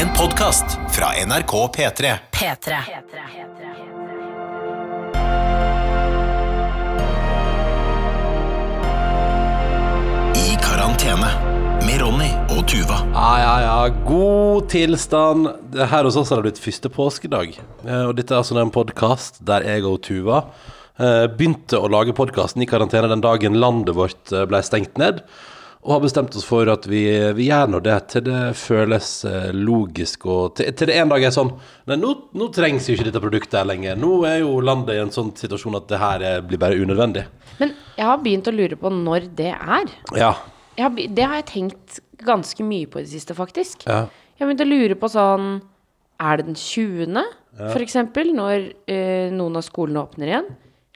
En podkast fra NRK P3. P3. I karantene med Ronny og Tuva. Ja, ja, ja. God tilstand. Her hos oss har det blitt første påskedag. Eh, Og dette er altså en podkast der jeg og Tuva eh, begynte å lage podkasten i karantene den dagen landet vårt eh, ble stengt ned. Og har bestemt oss for at vi, vi gjør nå det til det føles eh, logisk, og til, til det en dag er sånn Nei, nå, nå trengs jo ikke dette produktet lenger. Nå er jo landet i en sånn situasjon at det her eh, blir bare unødvendig. Men jeg har begynt å lure på når det er. Ja. Jeg har, det har jeg tenkt ganske mye på i det siste, faktisk. ja. Jeg har begynt å lure på sånn Er det den 20., for eksempel, når eh, noen av skolene åpner igjen?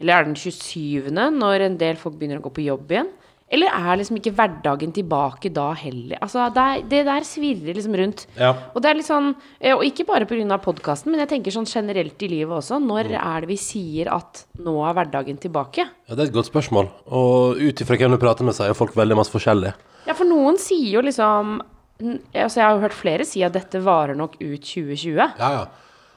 Eller er det den 27., når en del folk begynner å gå på jobb igjen? Eller er liksom ikke hverdagen tilbake da heller? Altså, det, er, det der svirrer liksom rundt. Ja. Og det er litt sånn, eh, og ikke bare pga. podkasten, men jeg tenker sånn generelt i livet også. Når Mm. er det vi sier at nå er hverdagen tilbake? Ja, Det er et godt spørsmål. Og ut ifra hvem du prater med, så er folk veldig masse forskjellig. Ja, for noen sier jo liksom Altså, jeg har jo hørt flere si at dette varer nok ut 2020. Ja, ja.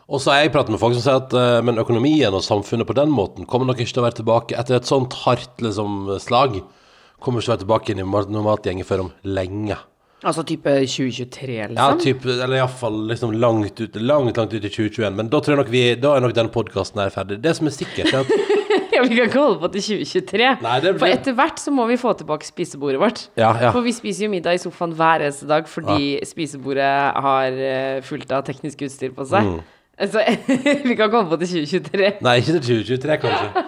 Og så har jeg pratet med folk som sier at eh, men økonomien og samfunnet på den måten kommer nok ikke til å være tilbake etter et sånt hardt liksom, slag. Kommer ikke tilbake inn i gjenge før om lenge. Altså type 2023, Ja, type, typ, eller iallfall liksom langt ut, langt, langt ut i 2021. Men da tror jeg nok vi, da er nok den podkasten her ferdig. Det som er sikkert, er at Ja, vi kan ikke holde på til 2023. Nei, det blir- For etter hvert så må vi få tilbake spisebordet vårt. Ja, ja. For vi spiser jo middag i sofaen hver eneste dag fordi spisebordet har eh, fullt av teknisk utstyr på seg. Mm. Så vi kan komme på til 2023. Nei, ikke til 2023, kanskje.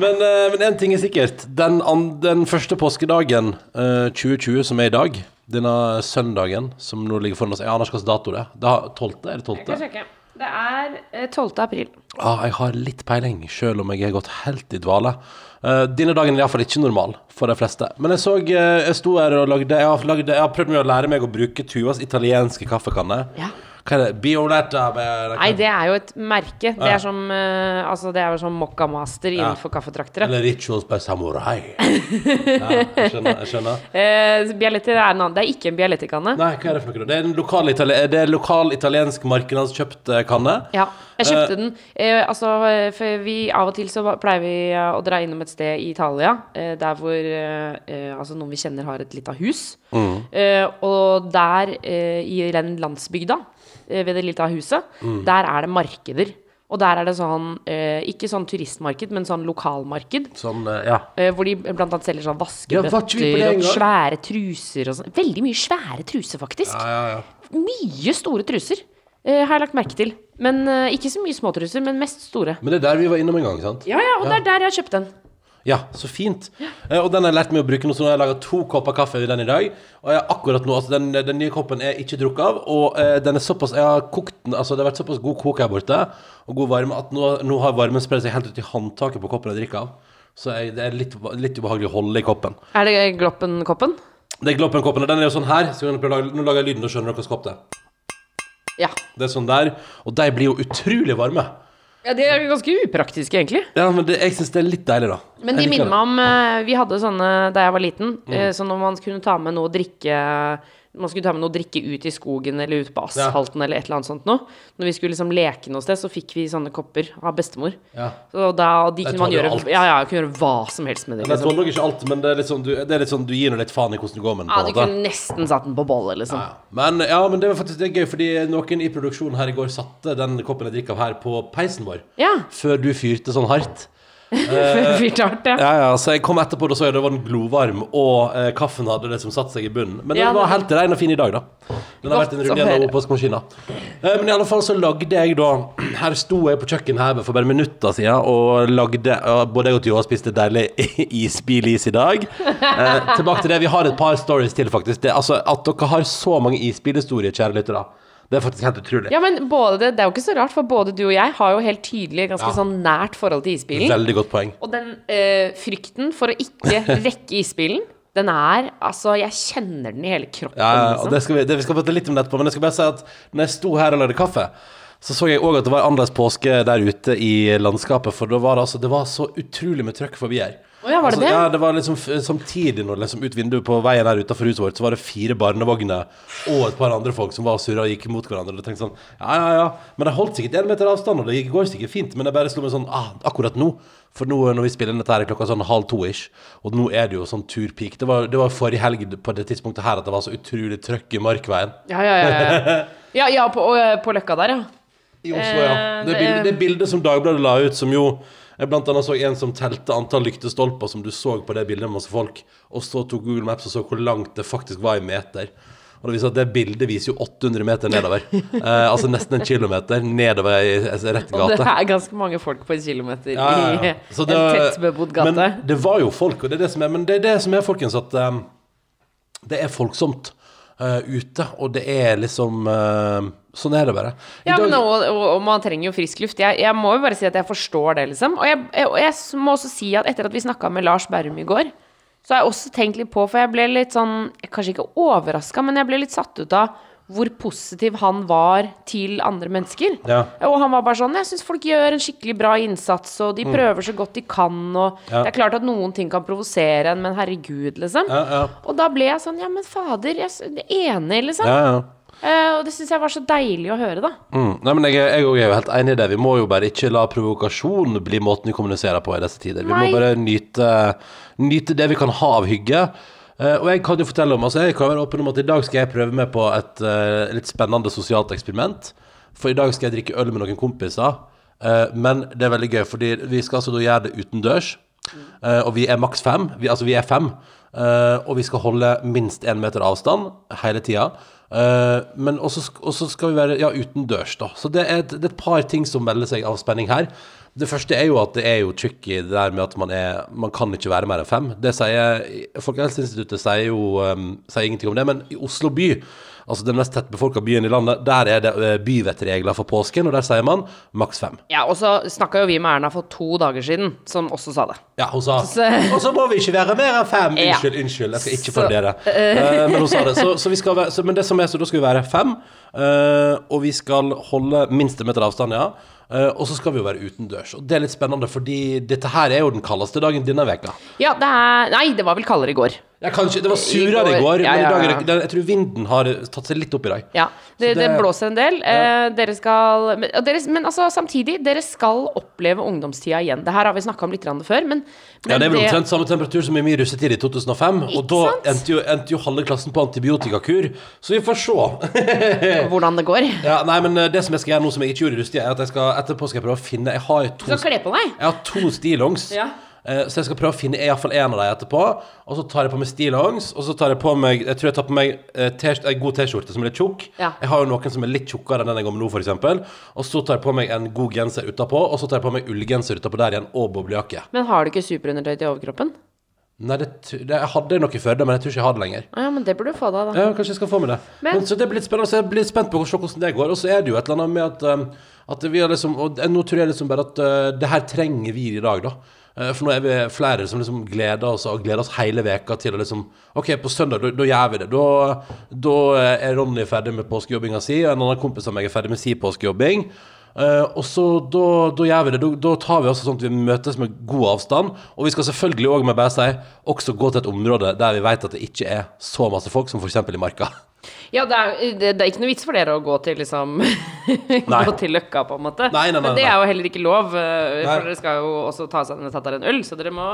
Men, eh, men en ting er sikkert. Den, an, den første påskedagen eh, 2020, som er i dag, denne søndagen som nå ligger foran oss Jeg aner ikke hvilken dato det er. Det er 12. Er det 12.? Jeg kan sjekke. Det er eh, 12. april. Ah, jeg har litt peiling, selv om jeg har gått helt i dvale. Eh, denne dagen er iallfall ikke normal for de fleste. Men jeg så eh, Jeg sto her og lagde Jeg har, lagde, jeg har prøvd meg å lære meg å bruke Tuvas italienske kaffekanne. Ja. Hva er det? Bioletta med- Nei, det er jo et merke. Det er som uh, Altså, det er jo som Mokkamaster innenfor kaffetraktere. Eller Rituals by Samurai. Ja, jeg skjønner. Jeg skjønner. Eh, Bialetti er en annen. Det er ikke en Bialetti-kanne. Nei, hva er det for noe? Det er en lokal, itali det er lokal italiensk markedskjøpt eh, kanne. Ja, jeg kjøpte den. Eh, altså, eh, for vi av og til så pleier vi eh, å dra innom et sted i Italia eh, der hvor eh, eh, altså noen vi kjenner har et lite hus. Eh, og der eh, i den landsbygda, eh, ved det lille huset, der er det markeder. Og der er det sånn, eh, ikke sånn turistmarked, men sånn lokalmarked. Sånn, eh, ja. eh, hvor de blant annet selger sånn vaskebøtter ja, og svære truser og sånn. Veldig mye svære truser, faktisk Ja, ja, ja. mye store truser, eh, har jeg lagt merke til. Men eh, ikke så mye små truser, men mest store. Men det er der vi var innom en gang, sant? Ja, ja, og det er der jeg har kjøpt den. Ja, så fint. Eh, og den har jeg lært meg å bruke nå, så nå har jeg laga to kopper kaffe i den i dag. Og jeg har akkurat nå, altså den, den nye koppen er ikke drukket av, og eh, den er såpass Jeg har kokt den, altså det har vært såpass god kok her borte, og god varme, at nå, nå har varmen spredd seg helt ut i håndtaket på koppen jeg drikker av. Så jeg, det er litt, litt ubehagelig å holde i koppen. Er det Gloppen-koppen? Det er Gloppen-koppen, og den er jo sånn her. Så kan jeg prøve å lage, nå lager jeg lyden, og skjønner dere hvilken kopp det er. Ja. Det er sånn der. Og de blir jo utrolig varme. Ja. De er ganske upraktiske, egentlig. Ja, men det, jeg syns det er litt deilig, da. Men de minner meg om eh, Vi hadde sånne da jeg var liten. Mm. eh, Så når man kunne ta med noe å drikke man skulle ta med noe å drikke ut i skogen eller ut på asfalten eller et eller annet sånt noe. Når vi skulle liksom leke noe sted, så fikk vi sånne kopper av bestemor. Ja. Så da, de kunne man gjøre, ja, ja, kunne gjøre hva som helst med det. Jeg Liksom. tåler ikke alt, men det er litt sånn du, det er litt sånn, du gir nå litt faen i hvordan det går med den. Ja, du måte. kunne nesten satt den på bollet, liksom. Ja. Men, ja, men det var faktisk det gøy, fordi noen i produksjonen her i går satte den koppen jeg drikker av her, på peisen vår. Ja. Før du fyrte sånn hardt. Fyrt hardt, ja. Ja, ja, Så jeg kom etterpå, og så jeg det var den glovarm, og eh, kaffen hadde liksom satt seg i bunnen. Men Ja, var det- helt ren og fin i dag, da. Den har Godt vært en å runde gjennom oppvaskmaskina. Eh, men i alle fall så lagde jeg da Her sto jeg på kjøkkenet her for bare minutter siden og lagde og Både jeg og Tjoa spiste deilig isbilis i dag. Eh, tilbake til det. Vi har et par stories til, faktisk. Det, altså, at dere har så mange isbilhistorier, kjære lyttere. Det er faktisk helt utrolig. Ja, men både det, er jo ikke så rart, for både du og jeg har jo helt tydelig ganske Ja. sånn nært forhold til isbilen. Veldig godt poeng. Og den eh, frykten for å ikke rekke isbilen, den er Altså, jeg kjenner den i hele kroppen. Ja, ja, og liksom. det skal vi, det, vi skal prate litt om det etterpå, men jeg skal bare si at når jeg sto her og lagde kaffe, så så jeg òg at det var annerledes påske der ute i landskapet, for da var det altså Det var så utrolig med trøkk forbi her. Å ja, var det det? Ja, det var liksom Samtidig når liksom ut vinduet på veien her utenfor huset vårt, så var det fire barnevogner og et par andre folk som var surra og gikk mot hverandre. Og tenkte sånn, ja, ja, ja Men de holdt sikkert én meter avstand, og det går sikkert fint. Men jeg bare slo meg sånn ah, akkurat nå. For nå når vi spiller inn dette her er klokka sånn halv to-ish, og nå er det jo sånn turpeak. Det var, det var forrige helg på det tidspunktet her at det var så utrolig trøkk i Markveien. Ja, ja, ja. Ja, ja, på, på Løkka der, ja. I Oslo, ja. Eh, Det det- bildet, det bildet som Dagbladet la ut, som jo jeg blant annet så en som telte antall lyktestolper som du så på det bildet med masse folk, og så tok Google Maps og så hvor langt det faktisk var i meter. Og det viser at det bildet viser jo 800 meter nedover. Eh, altså nesten en kilometer nedover i rett gate. Og det er ganske mange folk på en kilometer Ja, ja, i det, en tettbebodd gate. Men det var jo folk, og det er det som er, men det er det som er, folkens, at um, det er folksomt eh, ute, og det er liksom uh, Sånn er det bare. I Ja, dag- men og, og, og man trenger jo frisk luft. Jeg, jeg må jo bare si at jeg forstår det, liksom. Og jeg, jeg, og jeg må også si at etter at vi snakka med Lars Berrum i går, så har jeg også tenkt litt på For jeg ble litt sånn Kanskje ikke overraska, men jeg ble litt satt ut av hvor positiv han var til andre mennesker. Ja. Og han var bare sånn Jeg syns folk gjør en skikkelig bra innsats, og de prøver så godt de kan, og Mm. Ja. Det er klart at noen ting kan provosere en, men herregud, liksom. Ja, ja. Og da ble jeg sånn Ja, men fader, jeg er enig, liksom. Ja, ja. Eh, og det syns jeg var så deilig å høre, da. Mm. Nei, men jeg, jeg jeg, er jo helt enig i det. Vi må jo bare ikke la provokasjon bli måten vi kommuniserer på i disse tider. Vi må bare nyte, nyte det vi kan ha av hygge. Eh, og jeg kan jo fortelle om Altså jeg kan være åpen om at i dag skal jeg prøve meg på et uh, litt spennende sosialt eksperiment. For i dag skal jeg drikke øl med noen kompiser. Uh, men det er veldig gøy, fordi vi skal altså da gjøre det utendørs. Og vi er maks fem. Vi, altså vi er fem. Og vi skal holde minst én meter avstand hele tida. Men også, også skal vi være ja, utendørs, da. Så det er, et, det er et par ting som melder seg av spenning her. Det første er jo at det er jo tricky det der med at man er Man kan ikke være mer enn fem. Det sier Folkehelseinstituttet sier jo um, sier ingenting om det, men i Oslo by, altså den mest tettbefolka byen i landet, der er det eh, byvettregler for påsken, og der sier man maks fem. Ja, og så snakka jo vi med Erna for to dager siden, som også sa det. Ja, hun sa Så- Og så må vi ikke være mer enn fem! Ja. Unnskyld, unnskyld, jeg skal ikke Så- fordere. Eh, men hun sa det. Så, så vi skal være, så, men det som er, så da skal vi være fem, uh, og vi skal holde minstemeter avstand, ja. Eh, og så skal vi jo være utendørs. Og det er litt spennende, fordi dette her er jo den kaldeste dagen denne veka. Ja, det er Nei, det var vel kaldere i går. Ja, kanskje, Det var surere i går, ja, ja, men i dag er jeg tror vinden har tatt seg litt opp i dag. Ja, det, det, det- blåser en del. Uh, dere skal men, dere, men altså, samtidig, dere skal oppleve ungdomstida igjen. Det her har vi snakka om litt før, men, men Ja, Det er vel omtrent samme temperatur som i min russetid i 2005. Og da endte jo, endte jo halve klassen på antibiotikakur. Så vi får se. hvordan det går. Ja, nei, men eh, det som jeg skal gjøre nå som jeg ikke gjorde i russetida, er at jeg skal etterpå skal jeg prøve å finne Jeg har Du to, skal kle på deg. jeg har to stillongs. Ja. Eh, Så jeg skal prøve å finne iallfall én av dem etterpå. Og så tar jeg på meg stillongs, og så tar jeg på meg Jeg tror jeg tar på meg eh, en god T-skjorte som er litt tjukk. Ja. Jeg har jo noen som er litt tjukkere enn den jeg går med nå, f.eks. Og så tar jeg på meg en god genser utapå, og så tar jeg på meg ullgenser utapå der igjen, og boblejakke. Men har du ikke superundertøy til overkroppen? Nei, det, det, jeg hadde nok i Førde, men jeg tror ikke jeg har det lenger. Ja, men det burde du få deg, da. Ja, kanskje jeg skal få med det. Men, Men- så det blir litt spennende, så jeg blir litt spent på å se hvordan det går. Og så er det jo et eller annet med at, um, at vi har liksom Og nå tror jeg liksom bare at uh, det her trenger vi i dag, da. Uh, for nå er vi flere som liksom gleder oss og gleder oss hele veka til å liksom OK, på søndag, da, da gjør vi det. Da, da er Ronny ferdig med påskejobbinga si, og en annen kompis av meg er ferdig med si påskejobbing. Uh, og så da, da gjør vi det. Da, da tar vi også sånn at vi møtes med god avstand. Og vi skal selvfølgelig òg, må jeg bare si, også gå til et område der vi vet at det ikke er så masse folk som f.eks. i Marka. Ja, det er, det, det er ikke noe vits for dere å gå til liksom Gå til Løkka, på en måte. Nei, nei, nei, Men det er jo heller ikke lov, eh, for dere skal jo også ta, seg, ta dere en øl, så dere må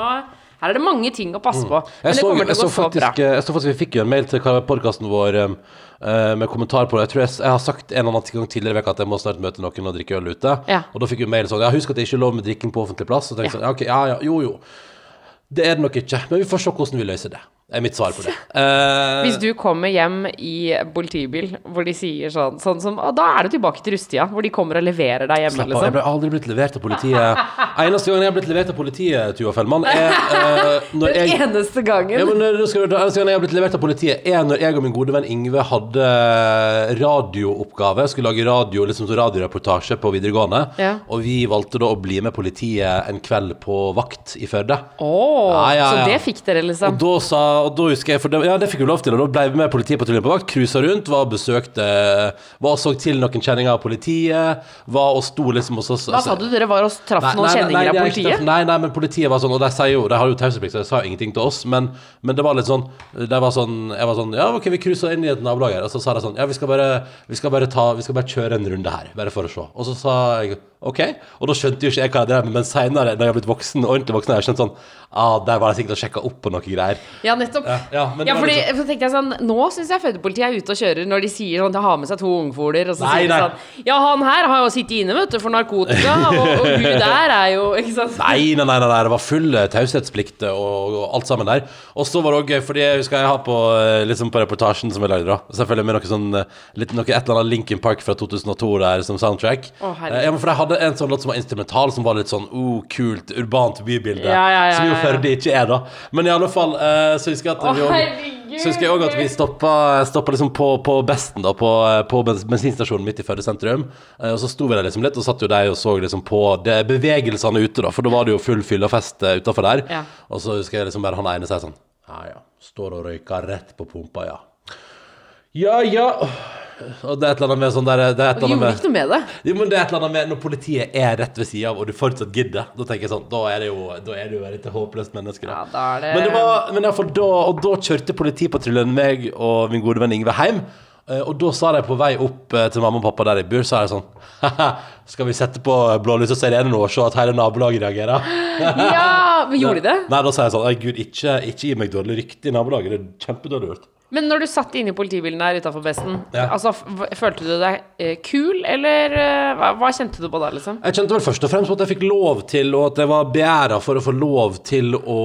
Her er det mange ting å passe på. Men Mm. Jeg så, jeg, så faktisk, eh, jeg så faktisk Vi fikk jo en mail til podkasten vår um, uh, med kommentar på det. Jeg tror jeg, jeg har sagt en eller annen gang tidligere at jeg må snart møte noen og drikke øl ute. Ja. Og da fikk vi mail sånn Ja, husk at det ikke er lov med drikking på offentlig plass. Og tenkte Ja. sånn, ja, ok, ja, ja, jo, jo. Det er det nok ikke. Men vi får se hvordan vi løser det. Er mitt svar på det. Uh, Hvis du kommer hjem i politibil hvor de sier sånn, sånn som Og da er du tilbake til rusttida, hvor de kommer og leverer deg hjemme, Slapp av, jeg liksom. ble aldri blitt levert av politiet. Eneste gangen jeg har blitt levert av politiet, Tuva Fellmann, er uh, når Den jeg eneste gangen. ja, men eh, skal du, Eneste gang jeg har blitt levert av politiet, er når jeg og min gode venn Ingve hadde radiooppgave. Skulle lage radio, liksom så radioreportasje på videregående. Ja. Og vi valgte da å bli med politiet en kveld på vakt i Førde. Oh, Ja, ja, ja. Så det fikk dere, liksom. Og da sa og da husker jeg For det, ja, det fikk vi lov til, og da ble vi med politipatruljen på vakt. Cruisa rundt, var og besøkte Var og så til noen kjenninger av politiet. Var og sto liksom hos oss Hva sa du? Dere var og traff Nei, noen nei, kjenninger nei, av ikke politiet? derfor- Nei, nei, men politiet var sånn Og de sier jo De har jo taushetsplikt, så de sa ingenting til oss. Men, men det var litt sånn Det var sånn Jeg var sånn Ja, ok, vi cruiser inn i et nabolag her. Og så sa de sånn Ja, vi skal bare Vi skal bare ta Vi skal bare kjøre en runde her, bare for å se. Og så sa jeg OK. Og da skjønte jo ikke jeg hva jeg drev med, men seinere, når jeg har blitt voksen, ordentlig voksen, har jeg skjønt sånn Ah, der var jeg sikkert og sjekka opp på noe greier. Ja, nettopp. Ja, ja, men Ja, fordi, litt så tenkte jeg sånn Nå syns jeg fødepolitiet er ute og kjører når de sier sånn De har med seg to ungfoler, og så Nei, sier de sånn Ja, han her har jo sittet inne, vet du, for narkotika, og, og hun der er jo Ikke sant? Nei, nei, nei, nei, det var full eh, taushetsplikt og, og alt sammen der. Og så var det òg gøy, fordi jeg husker jeg har på eh, liksom på reportasjen som jeg lagde, da. Selvfølgelig med noe sånn eh, litt, noe, Et eller annet Linkin Park fra 2002 der som soundtrack. Å, Eh, hadde en sånn låt som var instrumental, som var litt sånn oh, kult, urbant bybilde. Ja, ja, ja, som jo. Førde ikke er, da. Men i alle fall, uh, så husker jeg at vi også- så husker jeg òg at vi stoppa, stoppa liksom på, på Besten, da, på, på bensinstasjonen midt i Førde sentrum. Eh, Og så sto vi der liksom litt, og satt jo der og så liksom på det, bevegelsene ute, da. For da var det jo full fyllefest utafor der. Ja. Og så husker jeg liksom bare han ene sier sånn Ja ja, står og røyker rett på pumpa, ja. Ja ja. Og det er et eller annet med sånn der Det er et eller gjorde annet ikke noe med det. jo, men det er et eller annet med Når politiet er rett ved sida av, og du fortsatt gidder, da tenker jeg sånn Da er det jo, da er det jo et håpløst menneske. Da. Ja, da er det Men det var men i hvert fall da, Og da kjørte politipatruljen meg og min gode venn Ingve hjem. Eh, Og da sa de på vei opp eh, til mamma og pappa der jeg bor, så er det sånn Haha, skal vi sette på blålys og sirene nå og se at hele nabolaget reagerer? Ja, men gjorde de det? Nei, da sa jeg sånn gud, ikke, ikke gi meg dårlig rykte i nabolaget. Det er kjempedårlig gjort. Men når du satt inne i politibilen der utafor Besten, Ja. altså, følte du deg eh, kul, eller eh, hva, hva kjente du på da, liksom? Jeg kjente vel først og fremst på at jeg fikk lov til, og at jeg var begjæra for å få lov til å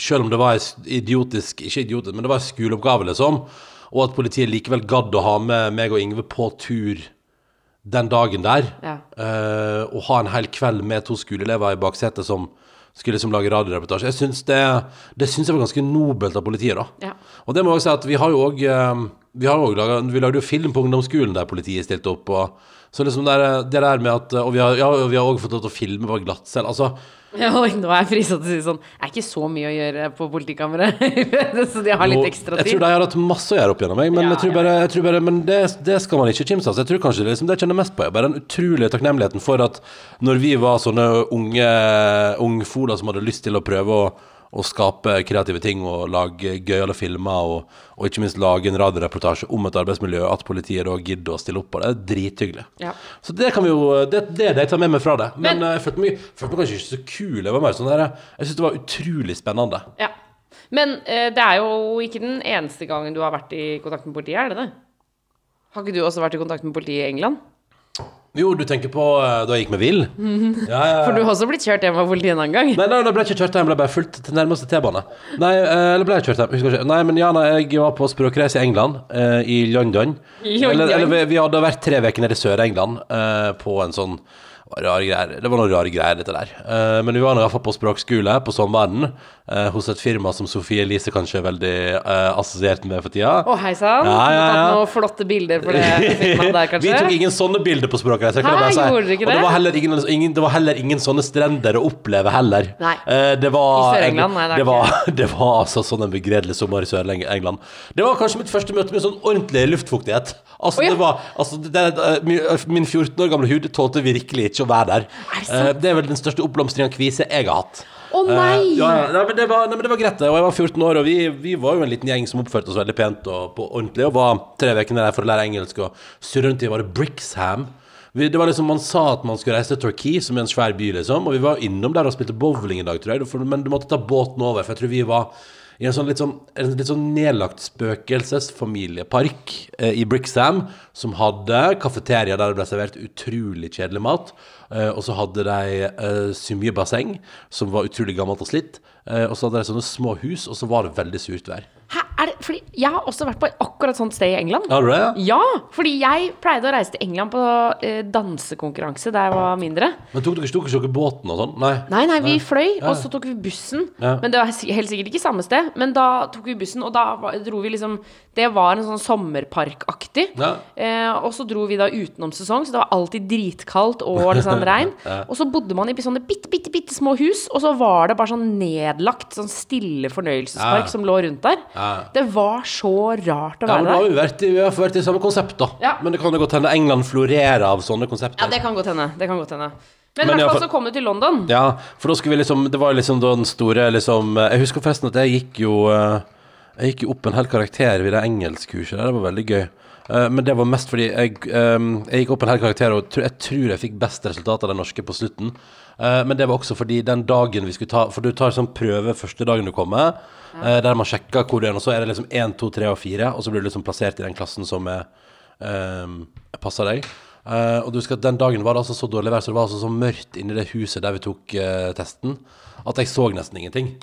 Selv om det var idiotisk Ikke idiotisk, men det var en skoleoppgave, liksom. Og at politiet likevel gadd å ha med meg og Ingve på tur den dagen der. Ja. eh, og ha en hel kveld med to skoleelever i baksetet som skulle liksom lage radioreportasje. Jeg synes det, det syns jeg var ganske nobelt av politiet, da. Ja. Og det må jeg også si at vi har jo òg Vi har også laget, vi lagde jo film på ungdomsskolen der politiet stilte opp. Og, så liksom det, det der med at Og vi har, ja, har også fått lov til å filme på glattcelle. Altså, Ja, oi, nå er jeg frista til å si sånn Det er ikke så mye å gjøre på politikammeret, så de har litt ekstra tid. Jeg tror de har hatt masse å gjøre opp gjennom meg, men Ja, jeg tror bare, jeg tror bare Men det, det skal man ikke kimse av. Så jeg tror kanskje det, liksom, det jeg kjenner mest på, er bare den utrolige takknemligheten for at når vi var sånne unge ungfoler som hadde lyst til å prøve å å skape kreative ting og lage gøyale filmer, og, og ikke minst lage en radioreportasje om et arbeidsmiljø, at politiet da gidder å stille opp på det. Det er drithyggelig. Ja. Så det kan vi jo Det det er det jeg tar med meg fra det. Men, Men- eh, jeg følte meg, følte meg kanskje ikke så kul. Jeg var mer sånn der Jeg syns det var utrolig spennende. Ja. Men eh, det er jo ikke den eneste gangen du har vært i kontakt med politiet, er det det? Har ikke du også vært i kontakt med politiet i England? Jo, du tenker på eh, da jeg gikk med Will? Ja, ja, ja. For du har også blitt kjørt hjem av politiet en annen gang? Nei, nei, da ble jeg ikke kjørt hjem, ble bare fulgt til nærmeste T-bane. Nei, eh, eller ble jeg kjørt hjem? Husker ikke. Nei, men ja, nei, jeg var på språkreise i England, eh, i London. London. Eller, eller vi, vi hadde vært tre uker nede i Sør-England eh, på en sånn rare greier. Det var noen rare greier, dette der. Eh, men vi var i hvert fall på språkskole på sommeren eh, hos et firma som Sofie Elise kanskje er veldig eh, assosiert med for tida. Å, hei sann. Ja, ja, ja. tatt noen flotte bilder for det firmaet der, kanskje? Vi tok ingen sånne bilder på språkreise. Hæ, si. gjorde dere ikke Og det det? var, heller ingen, ingen, det var heller ingen sånne strender å oppleve heller. Nei. Eh, det var, I Sør-England? Nei, det det, var, det var altså sånn en begredelig sommer i Sør-England. Det var kanskje mitt første møte med sånn ordentlig luftfuktighet. Altså, oh, ja. det var, altså det, det, min, min 14 år gamle hud tålte virkelig ikke å være der. Er det sant? Eh, det er vel den største oppblomstringen av kvise jeg har hatt. Å nei! Eh, ja, ja. Nei, men det var, nei, men det var greit, det. Og jeg var 14 år, og vi, vi var jo en liten gjeng som oppførte oss veldig pent og på ordentlig, og var tre uker der for å lære engelsk og surre rundt i var det Brixham. Vi, det var liksom, Man sa at man skulle reise til Torquay, som er en svær by, liksom, og vi var innom der og spilte bowling i dag, tror jeg, for, men du måtte ta båten over, for jeg tror vi var i en sånn litt sånn, en litt sånn nedlagt spøkelsesfamiliepark eh, i Brixham, som hadde kafeteria der det ble servert utrolig kjedelig mat. Eh, og så hadde de eh, Symjebasseng, som var utrolig gammelt og slitt. Eh, og så hadde de sånne små hus, og så var det veldig surt vær. Hæ, det, fordi jeg har også vært på akkurat sånt sted i England. Har du det? Ja, fordi jeg pleide å reise til England på eh, dansekonkurranse da jeg var mindre. Men tok dere ikke dere båten og sånn? Nei. Nei, nei, vi fløy, Ja. og så tok vi bussen. Ja. Men det var helt sikkert ikke samme sted. Men da tok vi bussen, og da dro vi liksom Det var en sånn sommerparkaktig. Ja. Eh, og så dro vi da utenom sesong, så det var alltid dritkaldt og liksom regn. Og så bodde man i sånne bitte, bitte, bitte små hus, og så var det bare sånn nedlagt sånn stille fornøyelsespark Ja. som lå rundt der. Det var så rart å være Ja, men da har der. vi vært i, vi har vært i samme konsept, da. Ja. Men det kan jo godt hende England florerer av sånne konsepter. Ja, det kan godt hende. Det kan godt hende. Men, Men i i hvert hvert fall så kom du til London. Ja, for da skulle vi liksom Det var liksom da den store liksom Jeg husker forresten at jeg gikk jo eh, Jeg gikk jo opp en hel karakter i det engelskkurset der. Det var veldig gøy. Eh, Men det var mest fordi jeg, eh, jeg gikk opp en hel karakter, og jeg tror jeg fikk best resultat av den norske på slutten. Eh, Men det var også fordi den dagen vi skulle ta For du tar sånn prøve første dagen du kommer, eh, der man sjekker hvor du er, og så er det liksom 1, 2, 3 og 4, og så blir du liksom plassert i den klassen som er um, passer deg. Uh, og du husker at Den dagen var det altså så dårlig vær, så det var altså så mørkt inni det huset der vi tok uh, testen, at jeg så nesten ingenting.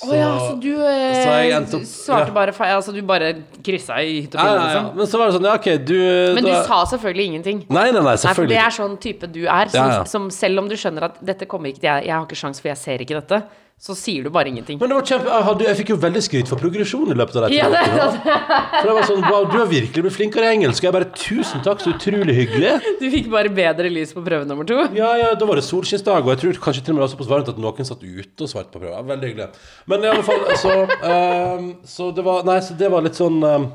Å ja, så du eh, så opp- svarte ja. bare feil? Altså du bare kryssa i hytt og ja, pine, ja, ja. liksom? Men så var det sånn, ja, OK, du Men du da- sa selvfølgelig ingenting. Nei, nei, nei, Nei, for selvfølgelig det er sånn type du er, som, Ja, ja. som selv om du skjønner at dette kommer ikke til jeg, jeg har ikke sjans for jeg ser ikke dette, så sier du bare ingenting. Men det var kjempe, jeg, hadde, jeg fikk jo veldig skryt for progresjon i løpet av de Ja, det, det. For det var sånn, wow, du har virkelig blitt flinkere i engelsk. Jeg bare, tusen takk, så utrolig hyggelig. du fikk bare bedre lys på prøve nummer to. Ja, ja, da var det solskinnsdag, og jeg tror kanskje til og med det var såpass svaren at noen satt ute og svarte på prøver. Veldig hyggelig. Men i alle fall, så, um, så det var Nei, så det var litt sånn ehm,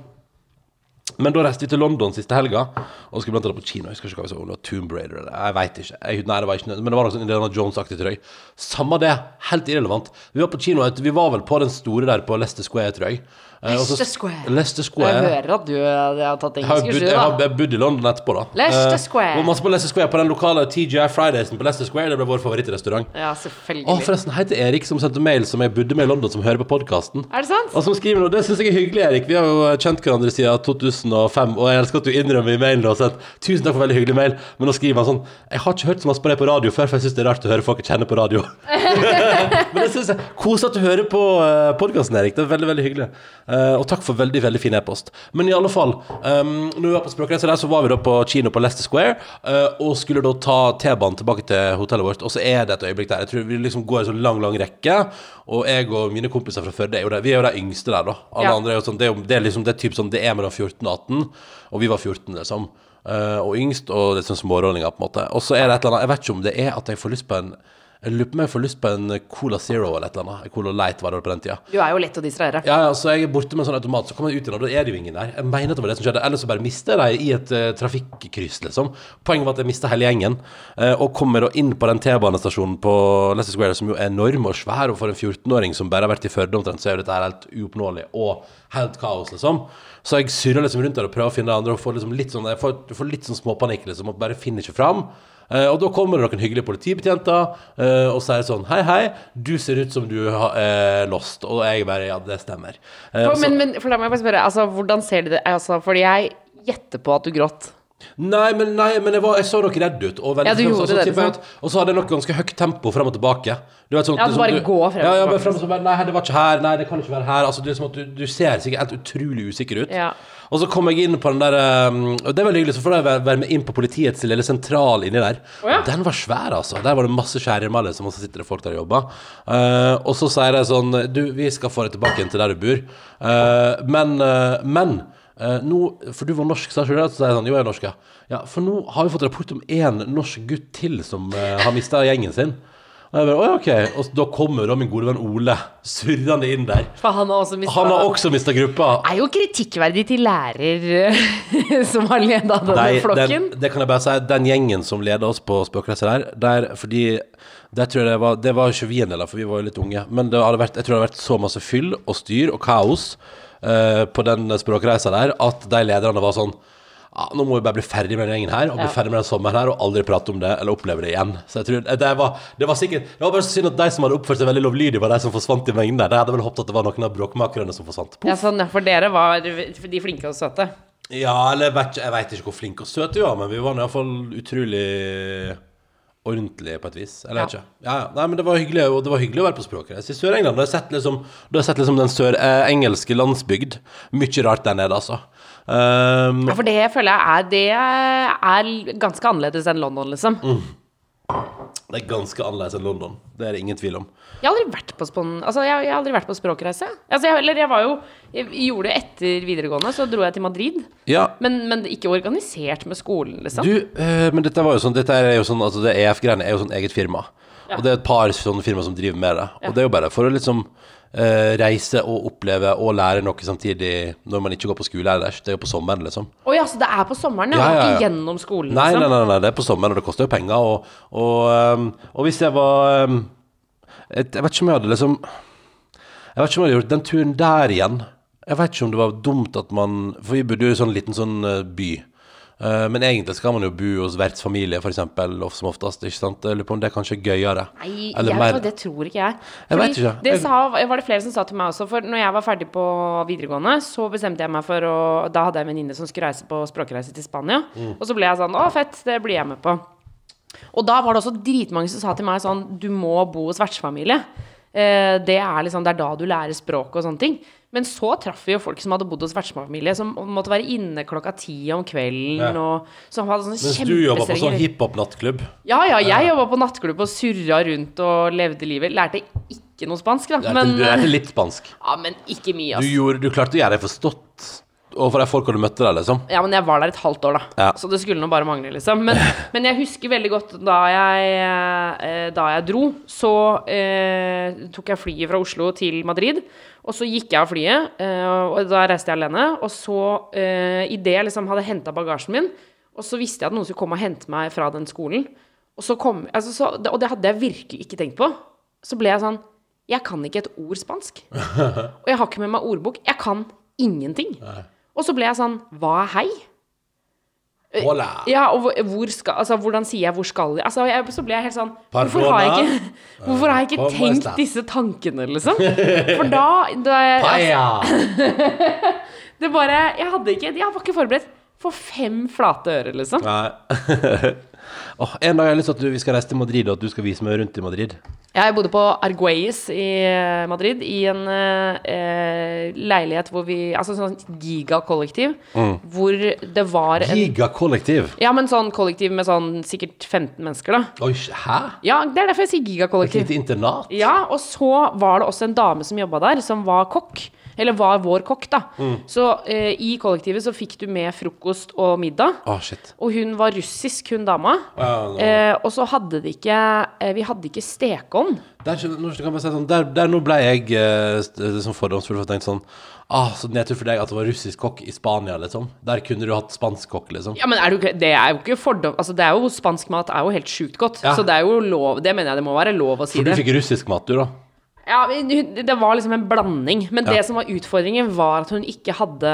Men da reiste vi til London siste helga og skulle blant annet på kino. Jeg husker ikke hva vi så, om det var Tomb Raider eller Jeg veit ikke. Jeg, nei, det var ikke Men det var noe sånn Indiana Jones-aktig, trøy. Samme det. Helt irrelevant. Vi var på kino, vi var vel på den store der på Leicester Square, tror jeg. Eh, Square. Leicester Square. Jeg hører at du eh, har tatt engelsk Jeg, jeg har bodd i London etterpå, da. Leicester Eh, Square. og masse på Leicester Square, på den lokale TGI Fridaysen på Leicester Square. Det ble vår favorittrestaurant. Ja, selvfølgelig Å, forresten, hei til Erik som sendte mail som jeg bodde med i London, som hører på podkasten. Er det sant? Og som skriver noe, Det syns jeg er hyggelig, Erik. Vi har jo kjent hverandre siden 2005, og jeg elsker at du innrømmer i mailen og sendt. Tusen takk for veldig hyggelig mail. Men nå skriver han sånn Jeg har ikke hørt så masse på deg på radio før, for jeg syns det er rart å høre folk jeg kjenner på radio. Men det syns jeg Kos at du hører på uh, podkasten, Erik. Det er veldig veldig hyggelig. Eh, og takk for veldig veldig fin e-post. Men i alle fall, um, når vi var på språkreise der, så var vi da på kino på Leicester Square eh, og skulle da ta T-banen tilbake til hotellet vårt. Og så er det et øyeblikk der. Jeg tror vi liksom går en sånn lang, lang rekke. Og jeg og mine kompiser fra Førde er jo der. Vi er jo de yngste der, da. Alle Ja. andre er jo sånn Det er, jo, det er liksom det er typ sånn Det er mellom 14 og 18, og vi var 14, liksom. Eh, og yngst, og det er sånn smårollinger, på en måte. Og så er det et eller annet Jeg vet ikke om det er at jeg får lyst på en Jeg lurer på om jeg får lyst på en Cola Zero eller et eller annet. Cola Light var det på den tida. Du er jo lett å distrahere. Ja, ja, så jeg er borte med en sånn automat, så kommer jeg ut igjen, og da er det jo ingen der. Jeg mener at det var det som skjedde. Ellers så bare mister jeg dem i et uh, trafikkryss, liksom. Poenget var at jeg mista hele gjengen. Uh, og kommer da inn på den T-banestasjonen på Leicester Square, som jo er enorm og svær, og for en 14-åring som bare har vært i Førde omtrent, så er jo dette her helt uoppnåelig og helt kaos, liksom. Så jeg surrer liksom rundt der og prøver å finne andre, og får liksom litt sånn, jeg får, får litt sånn småpanikk, liksom, og bare finner ikke fram. Eh, og da kommer det noen hyggelige politibetjenter eh, og sier sånn Hei, hei, du ser ut som du har eh, lost. Og jeg bare Ja, det stemmer. For, så- men, men for la meg bare spørre, altså, hvordan ser du det? Altså, fordi jeg gjetter på at du gråt. Nei, men, nei, men jeg, var, jeg så nok redd ut. Og, veldig Ja, du frem- gjorde så, så, det, liksom. at- og så hadde jeg nok ganske høyt tempo frem og tilbake. Du vet, sånn, Ja, du bare går frem og ja, ja, tilbake. frem så Nei, det var ikke her. Nei, det kan ikke være her. Altså, det er som at du, du ser sikkert helt utrolig usikker ut. Ja. Og så kom jeg inn på den der um, Og det er veldig hyggelig, så får jeg være, med inn på politiets lille sentral inni der. Oh, ja. Den var svær, altså. Der var det masse skjæremaler som også sitter det folk der og jobber. Uh, og så sier de sånn Du, vi skal få deg tilbake igjen til der du bor. Uh, men uh, men nå For du var norsk, sa du? Så sier jeg sånn Jo, jeg er norsk, ja. ja. For nå har vi fått rapport om én norsk gutt til som har mista gjengen sin. Og jeg bare, «Å, ok Og da kommer da min gode venn Ole surrende inn der. For han har også mistet Han har også mista gruppa. er jo kritikkverdig til lærer som har leda denne Nei, flokken. Den, det kan jeg bare si. Den gjengen som leda oss på språkreise der, der fordi det tror jeg det var Det var ikke vi en del av, for vi var jo litt unge. Men det hadde vært, jeg tror det hadde vært så masse fyll og styr og kaos uh, på den språkreisa der at de lederne var sånn ja, nå må vi bare bli ferdig med den gjengen her, og bli Ja. ferdig med den sommeren her, og aldri prate om det, eller oppleve det igjen. Så jeg tror, det var, det var sikkert Det var bare så synd at de som hadde oppført seg veldig lovlydig, var de som forsvant i mengden der. De hadde vel håpet at det var noen av bråkmakerne som forsvant. Ja, sånn, for dere var de flinke og søte. Ja, eller vet, jeg veit ikke hvor flinke og søte vi var, men vi var iallfall utrolig ordentlige på et vis. Eller Ja. ikke. Ja, ja. Nei, men det var hyggelig, og det var hyggelig å være på språkreise i Sør-England. Da har jeg sett liksom, har jeg sett liksom den sør-engelske landsbygd. Mye rart der nede, altså. Um, Ja, for det føler jeg er Det er ganske annerledes enn London, liksom. Mm. det er ganske annerledes enn London. Det er det ingen tvil om. Jeg har aldri vært på, altså, jeg, jeg har aldri vært på språkreise. Altså, jeg, eller jeg var jo Jeg gjorde det etter videregående, så dro jeg til Madrid. Ja, Men, men ikke organisert med skolen, liksom. Du, eh, men dette sånn Dette er jo sånn Altså det EF-greiene er jo sånn eget firma Og det er et par sånne firmaer som driver med det. Og det er jo bare for å liksom reise og oppleve og lære noe samtidig når man ikke går på skole ellers. Det er jo på sommeren, liksom. Å ja, så det er på sommeren, ja? Ja, ja. Ikke gjennom skolen, Nei, liksom? nei, nei, nei, det er på sommeren, og det koster jo penger. Og, og, ehm, og hvis jeg var ehm, et, Jeg vet ikke om jeg hadde liksom Jeg vet ikke om jeg hadde gjort den turen der igjen. Jeg vet ikke om det var dumt at man For vi bodde jo i en sånn liten sånn eh, by. Eh, men egentlig skal man jo bo hos vertsfamilie, eksempel, som oftest. Ikke sant? Jeg lurer på om det er kanskje gøyere. Nei, Eller jeg, det tror ikke jeg. Jeg vet ikke. Det sa, var det flere som sa til meg også. For når jeg var ferdig på videregående, så bestemte jeg meg for å Da hadde jeg en venninne som skulle reise på språkreise til Spania. Mm. Og så ble jeg sånn Å, fett, det blir jeg med på. Og da var det også dritmange som sa til meg sånn Du må bo hos vertsfamilie. Eh, det er liksom Det er da du lærer språk og sånne ting. Men så traff vi jo folk som hadde bodd hos vertsfamilie, som måtte være inne klokka ti om kvelden, Ja. og som hadde sånne Mens du jobba på sånn hiphop-nattklubb. ja, ja, jeg jobba på nattklubb og surra rundt og levde livet. Lærte ikke noe spansk, da. Du Men, lærte litt spansk. ja, men ikke mye, Du, gjorde, du klarte å gjøre deg forstått overfor de folka du møtte der, liksom. Ja, men jeg var der et halvt år, da. Ja. Så det skulle nå bare mangle, liksom. Men, men jeg husker veldig godt da jeg, eh, da jeg dro, så eh, tok jeg flyet fra Oslo til Madrid. Og så gikk jeg av flyet, eh, og da reiste jeg alene. Og så, eh, idet jeg liksom hadde henta bagasjen min, og så visste jeg at noen skulle komme og hente meg fra den skolen, og, så kom, altså, så, og det hadde jeg virkelig ikke tenkt på, så ble jeg sånn Jeg kan ikke et ord spansk. Og jeg har ikke med meg ordbok. Jeg kan ingenting. Og så ble jeg sånn Hva er hei? Hola. Ja, og hvor, skal, altså, hvordan sier jeg 'hvor skal jeg'? Altså, jeg, så ble jeg helt sånn Hvorfor har jeg ikke, hvorfor har jeg ikke tenkt disse tankene, liksom? For da, da altså! Det bare Jeg hadde ikke Jeg var ikke forberedt for fem flate ører, liksom. Nei. Åh, en dag har jeg lyst til at du, vi skal reise til Madrid, og at du skal vise meg rundt i Madrid. Jeg bodde på Arguelles i eh, Madrid, i en eh, leilighet hvor vi Altså sånn gigakollektiv, hvor det var en Gigakollektiv. Ja, men sånn kollektiv med sånn sikkert 15 mennesker, da. Oi, hæ? Ja, det er derfor jeg sier Et gigakollektiv. lite internat? Ja, og så var det også en dame som jobba der, som var kokk. Eller var vår kokk, da. Så eh, i kollektivet så fikk du med frokost og middag. Shit. Og hun var russisk, hun dama. Ja, no. Eh, og så hadde de ikke eh, Vi hadde ikke stekeovn. Der, sånn, der, der nå ble jeg eh, sånn fordomsfull for å tenke sånn Ah, så nedtur for deg at det var russisk kokk i Spania, liksom. Der kunne du hatt spansk kokk, liksom. Ja, men er du, det er jo ikke fordom... Altså, det er jo Spansk mat er jo helt sjukt godt. Ja. Så det er jo lov Det mener jeg det må være lov å si det. For du det. fikk russisk mat, du, da. Ja, det var liksom en blanding. Men Ja. det som var utfordringen, var at hun ikke hadde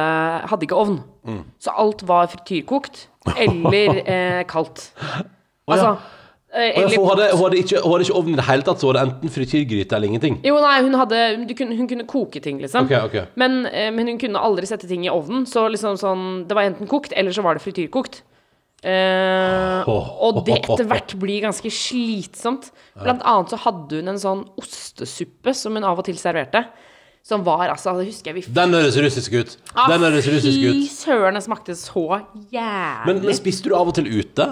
Hadde ikke ovn. Mm. Så alt var frityrkokt eller eh, kaldt. Altså eh, eller- hun, hadde, hun, hadde ikke, hun hadde ikke ovn i det hele tatt, så var det enten frityrgryte eller ingenting. Jo, nei, hun hadde du kunne, Hun kunne koke ting, liksom. Okay, okay. Men, eh, men hun kunne aldri sette ting i ovnen. Så liksom sånn Det var enten kokt, eller så var det frityrkokt. Eh, og det etter hvert blir ganske slitsomt. Blant annet så hadde hun en sånn ostesuppe som hun av og til serverte. Som var altså Det husker jeg vi Den høres russisk ut. Ah, Den høres russisk Fy søren, det smakte så jævlig. Men, men spiste du av og til ute?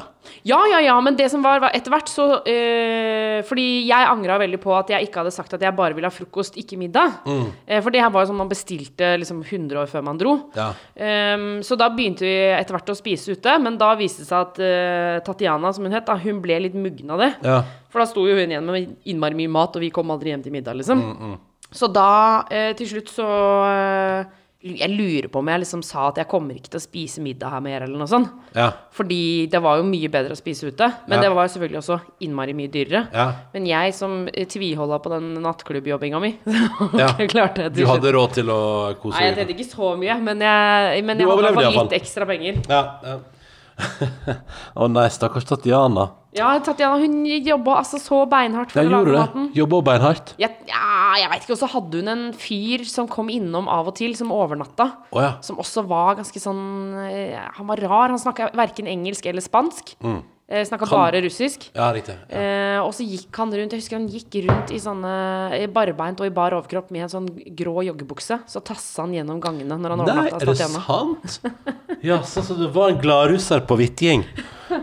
Ja, ja, ja, men det som var, var etter hvert så øh, Fordi jeg angra veldig på at jeg ikke hadde sagt at jeg bare ville ha frokost, ikke middag. Mm. Eh, for det her var jo sånn man bestilte liksom 100 år før man dro. Ja. Um, så da begynte vi etter hvert å spise ute, men da viste det seg at uh, Tatiana, som hun het, da, hun ble litt muggen av det. Ja. For da sto jo hun igjen med innmari mye mat, og vi kom aldri hjem til middag, liksom. Mm, Så da, eh, til slutt, så eh, Jeg lurer på om jeg liksom sa at jeg kommer ikke til å spise middag her mer, eller noe sånt. Ja. Fordi det var jo mye bedre å spise ute. Men Ja. det var jo selvfølgelig også innmari mye dyrere. Ja. Men jeg som eh, tviholda på den nattklubbjobbinga mi, Ja. klarte jeg Du til slutt. hadde råd til å kose Nei, jeg deg? tjente ikke så mye, men jeg, men Du jeg hadde i overlevde hvert fall litt ekstra penger. Ja. ja. Å nei, stakkars Tatiana. Ja, Tatjana hun jobba altså så beinhardt for Jeg å gjorde lage det. maten. Jobba beinhardt. Ja, jeg veit ikke. Og så hadde hun en fyr som kom innom av og til, som overnatta. Oh, ja. Som også var ganske sånn eh, Han var rar. Han snakka verken engelsk eller spansk. Mm. Snakka bare russisk. Ja, riktig. Ja. Eh, og så gikk han rundt Jeg husker han gikk rundt i sånne barbeint og i bar overkropp med en sånn grå joggebukse. Så tassa han gjennom gangene når han Nei, er det sant? Ja, så, så du var en gladrusser på Hvitgjeng.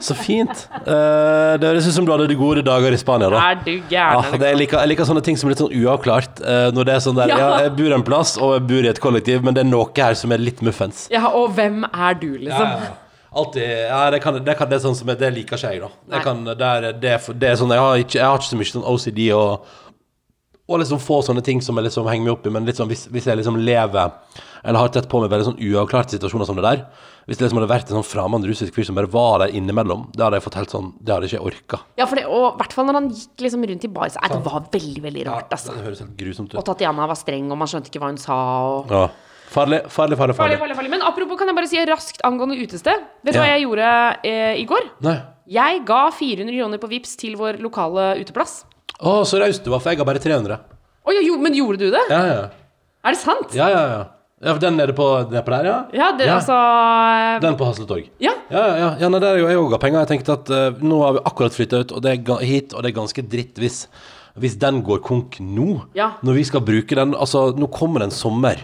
Så fint. Uh, det høres ut som du hadde de gode dager i Spania, da. Er du gæren? Ja, det, jeg, liker, jeg liker sånne ting som er litt sånn uavklart. Uh, når det er sånn der, ja. Ja. Jeg bor en plass, og jeg bor i et kollektiv, men det er noe her som er litt muffens. Ja, og hvem er du, liksom? Alltid, ja, det, kan, det, kan, det er sånn som Det liker ikke jeg, da. Jeg kan, er, det, er, det er sånn, jeg har, ikke, jeg har ikke så mye sånn OCD og Og liksom få sånne ting som jeg liksom henger meg opp i, men sånn, hvis, hvis jeg liksom lever Eller har tett på meg veldig sånn uavklarte situasjoner som det der Hvis det liksom hadde vært en sånn fremmed russisk fyr som bare var der innimellom, det hadde jeg fått helt sånn Det hadde jeg ikke orka. Ja, for det, og i hvert fall når han gikk liksom rundt i baris. Nei, det var veldig, veldig rart, altså. Det høres helt grusomt Og ut. Tatiana var streng, og man skjønte ikke hva hun sa. Og... Ja. Farlig, farlig, farlig. Farlig, farlig. farlig. Men apropos, kan jeg bare si raskt angående utested? Vet du Ja. hva jeg gjorde eh, i går? Nei. Jeg ga 400 kroner på Vips til vår lokale uteplass. Å, så raust du var, for jeg ga bare 300. Å ja, jo, men gjorde du det? Ja, ja. Er det sant? Ja, ja, ja. Ja for den nede på, nede på der, ja? Ja, det, altså Den på Hasletorg. Ja. Ja, ja, ja. ja nei, der er jo jeg òg av penger. Jeg tenkte at uh, nå har vi akkurat flytta ut og det er hit, og det er ganske dritt hvis, hvis den går konk nå. Ja. Når vi skal bruke den Altså, nå kommer det en sommer.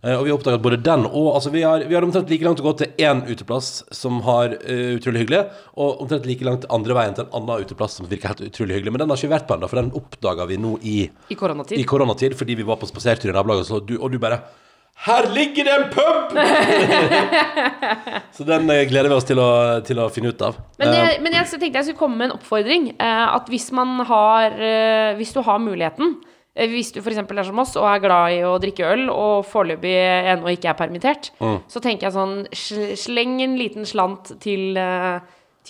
Uh, og vi har oppdaget både den og Altså, vi har, vi har omtrent like langt å gå til én uteplass som har uh, utrolig hyggelig, og omtrent like langt andre veien til en annen uteplass som virker helt utrolig hyggelig. Men den har ikke vært på ennå, for den oppdaga vi nå i I koronatid. i koronatid fordi vi var på spasertur i nabolaget, og du bare Her ligger det en pub! så den eh, gleder vi oss til å, til å finne ut av. Men, det, jeg, men jeg tenkte jeg skulle komme med en oppfordring. Eh, at hvis man har eh, Hvis du har muligheten eh, hvis du f.eks. er som oss og er glad i å drikke øl, og foreløpig ennå ikke er permittert, Mm. så tenker jeg sånn Sleng en liten slant til, eh,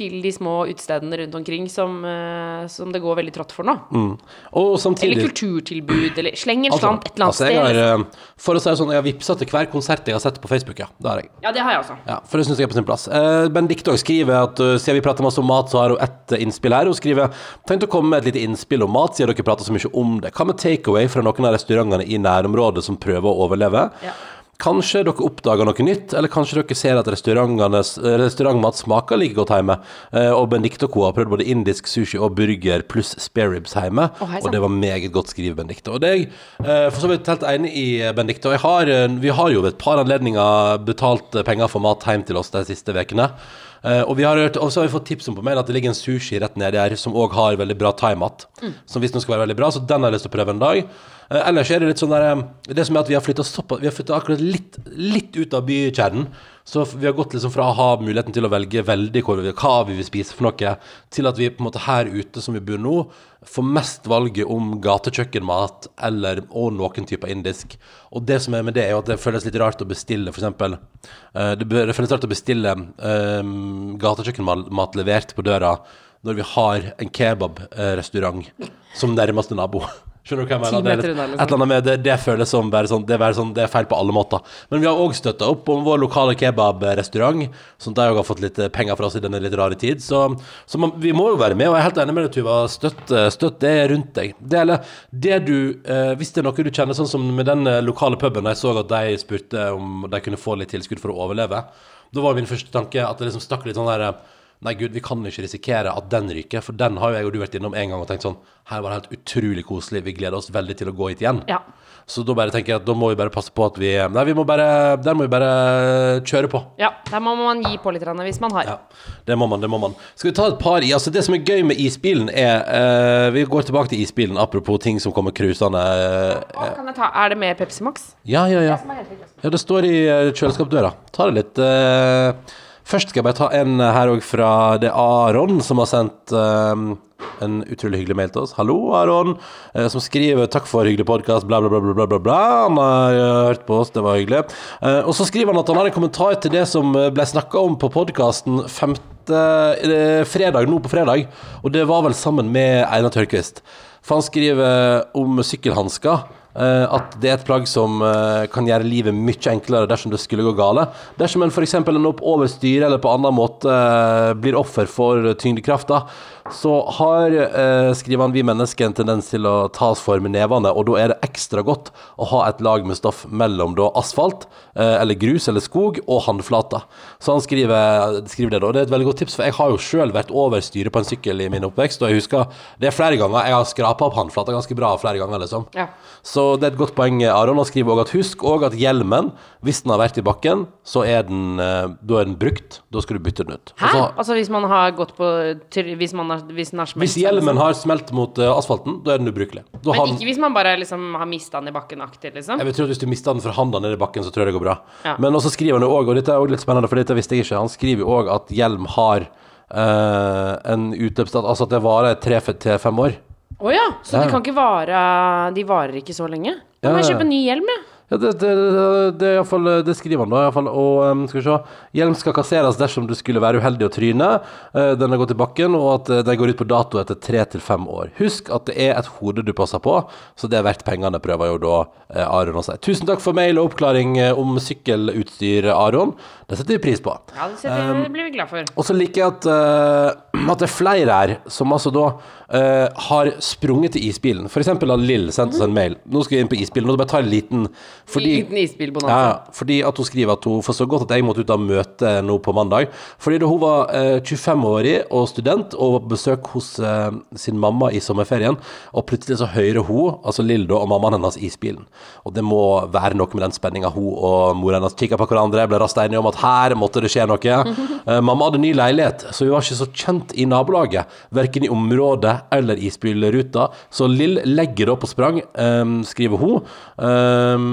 til de små utestedene rundt omkring som, eh, som det går veldig trått for nå. og samtidig Eller kulturtilbud, eller sleng en Altså- slant et eller annet altså, jeg sted. har, eh, For å si det sånn, jeg har vippsa til hver konsert jeg har sett på Facebook, ja. Det har jeg. Ja, det har jeg også. Ja, for det syns jeg er på sin plass. Eh, Benedicte skriver at uh, siden vi prater masse om mat, så har hun ett innspill her. Hun skriver Tenk å komme med et lite innspill om mat, siden dere prater så mye om det. Hva med takeaway fra noen av restaurantene i nærområdet som prøver å overleve? Ja. Kanskje dere oppdager noe nytt, eller kanskje dere ser at eh, restaurantmat smaker like godt hjemme. Eh, og Benedicte og co. har prøvd både indisk sushi og burger pluss spareribs hjemme, Oh, og det var meget godt skrevet, Benedicte. Og det er jeg eh, for så vidt helt enig i, Benedicte. Og jeg har, vi har jo ved et par anledninger betalt penger for mat hjem til oss de siste ukene. Uh, og, vi har hørt, og så har vi fått tips om på mail at det ligger en sushi rett nedi her som òg har veldig bra thaimat. Som visstnok skal være veldig bra, så den har jeg lyst til å prøve en dag. Uh, ellers er det litt sånn der Det som er at vi har flytta akkurat litt, litt ut av bykjernen. Så vi har gått liksom fra å ha muligheten til å velge veldig hva vi, hva vi vil spise for noe, til at vi på en måte her ute som vi bor nå, får mest valget om gatekjøkkenmat eller, og noen typer indisk. Og det som er med det, er jo at det føles litt rart å bestille, for eksempel eh, det, det føles rart å bestille um, gatekjøkkenmat levert på døra når vi har en kebabrestaurant som nærmeste nabo. Skjønner du hva jeg mener? Det er litt- liksom. Et eller annet med det, det føles som bare sånn det, er bare sånn det er feil på alle måter. Men vi har òg støtta opp om vår lokale kebabrestaurant, som de òg har fått litt eh, penger fra oss i denne litt rare tid. Så, så man, vi må jo være med, og jeg er helt enig med deg, Tuva. Støtt, eh, støtt det rundt deg. Det, eller, det du eh, Hvis det er noe du kjenner, sånn som med den eh, lokale puben, jeg så at de spurte om de kunne få litt tilskudd for å overleve, da var min første tanke at det liksom stakk litt sånn der Nei, gud, vi kan ikke risikere at den ryker, for den har jo jeg og du vært innom en gang og tenkt sånn Her var det helt utrolig koselig, vi gleder oss veldig til å gå hit igjen. Ja. Så da bare tenker jeg at da må vi bare passe på at vi Nei, vi må bare Der må vi bare kjøre på. ja, der må man gi på litt hvis man har. Ja, det må man, det må man. Skal vi ta et par i? Altså, det som er gøy med isbilen, er uh, Vi går tilbake til isbilen, apropos ting som kommer cruisende. Uh, Kan jeg ta, er det med Pepsi Max? Ja, ja, ja. Ja, det står i eh, kjøleskapsdøra. Ta det litt eh, Først skal jeg bare ta en her òg fra Det Aron som har sendt um, en utrolig hyggelig mail til oss. Hallo, Aron. Uh, som skriver 'takk for hyggelig podkast', bla, bla, bla, bla, bla, bla. Han har uh, hørt på oss, det var hyggelig. Uh, og så skriver han at han har en kommentar til det som eh, ble snakka om på podkasten 5. eh, fredag, nå på fredag. Og det var vel sammen med Einar Tørkvist. For han skriver om sykkelhansker. Eh, at det er et plagg som eh, kan gjøre livet mye enklere dersom det skulle gå gale. Dersom en f.eks. ender opp over styret eller på annen måte eh, blir offer for tyngdekrafta, så har, eh, skriver han, vi mennesker en tendens til å ta oss for med nevene, og da er det ekstra godt å ha et lag med stoff mellom da asfalt, eh, eller grus eller skog, og håndflata. Så han skriver, skriver det da, det er et veldig godt tips, for jeg har jo selv vært over styret på en sykkel i min oppvekst, og jeg husker, det er flere ganger, jeg har skrapet opp håndflata ganske bra flere ganger, liksom. Ja. Så det er et godt poeng, Aron. Han skriver også at husk òg at hjelmen, hvis den har vært i bakken, så er den, eh, da er den brukt. Da skal du bytte den ut. Hæ? Og så- Altså hvis man har gått på Hvis, man har, hvis den har smelt hvis hjelmen har smelt mot uh, asfalten, da er den ubrukelig. Da har Men den- ikke hvis man bare liksom har mista den i bakken aktivt, liksom? Jeg vil tro at Hvis du mister den fra handa ned i bakken, så tror jeg det går bra. Ja. Men også skriver han jo òg, og dette er også litt spennende, for dette visste jeg ikke, han skriver jo òg at hjelm har uh, en utløpsdato, altså at det varer tre til fem år. Å ja, så Ja. de kan ikke vare De varer ikke så lenge? Da må jeg kjøpe en ny hjelm, jeg. Ja, det, det, det, det, er i hvert fall, det skriver han da. i hvert fall, Og um, skal vi se Hjelm skal kasseres dersom du skulle være uheldig å tryne. Uh, den har gått i bakken, og at uh, den går ut på dato etter tre til fem år. Husk at det er et hode du passer på, så det er verdt pengene, prøver jo da uh, Aron å si. Tusen takk for mail og oppklaring om sykkelutstyr, Aron. Det setter vi pris på. Ja, det, setter, det blir vi glad for. Og så liker jeg at, at det er flere her som altså da har sprunget til isbilen. For eksempel har Lill sendt oss en mail. Nå skal vi inn på isbilen, og bare ta en liten fordi, Liten isbilbonanza. ja, fordi at hun skriver at hun forstår godt at jeg måtte ut av møte nå på mandag. Fordi da hun var eh, 25-årig og student og var på besøk hos eh, sin mamma i sommerferien, og plutselig så hører hun, altså Lill da, og mammaen hennes isbilen. Og det må være noe med den spenninga hun og mor hennes kikka på hverandre, ble raskt enige om at her måtte det skje noe. Eh, mamma hadde ny leilighet, så hun var ikke så kjent i nabolaget, verken i området eller isbilruta, så Lill legger opp på sprang, eh, skriver hun. Eh,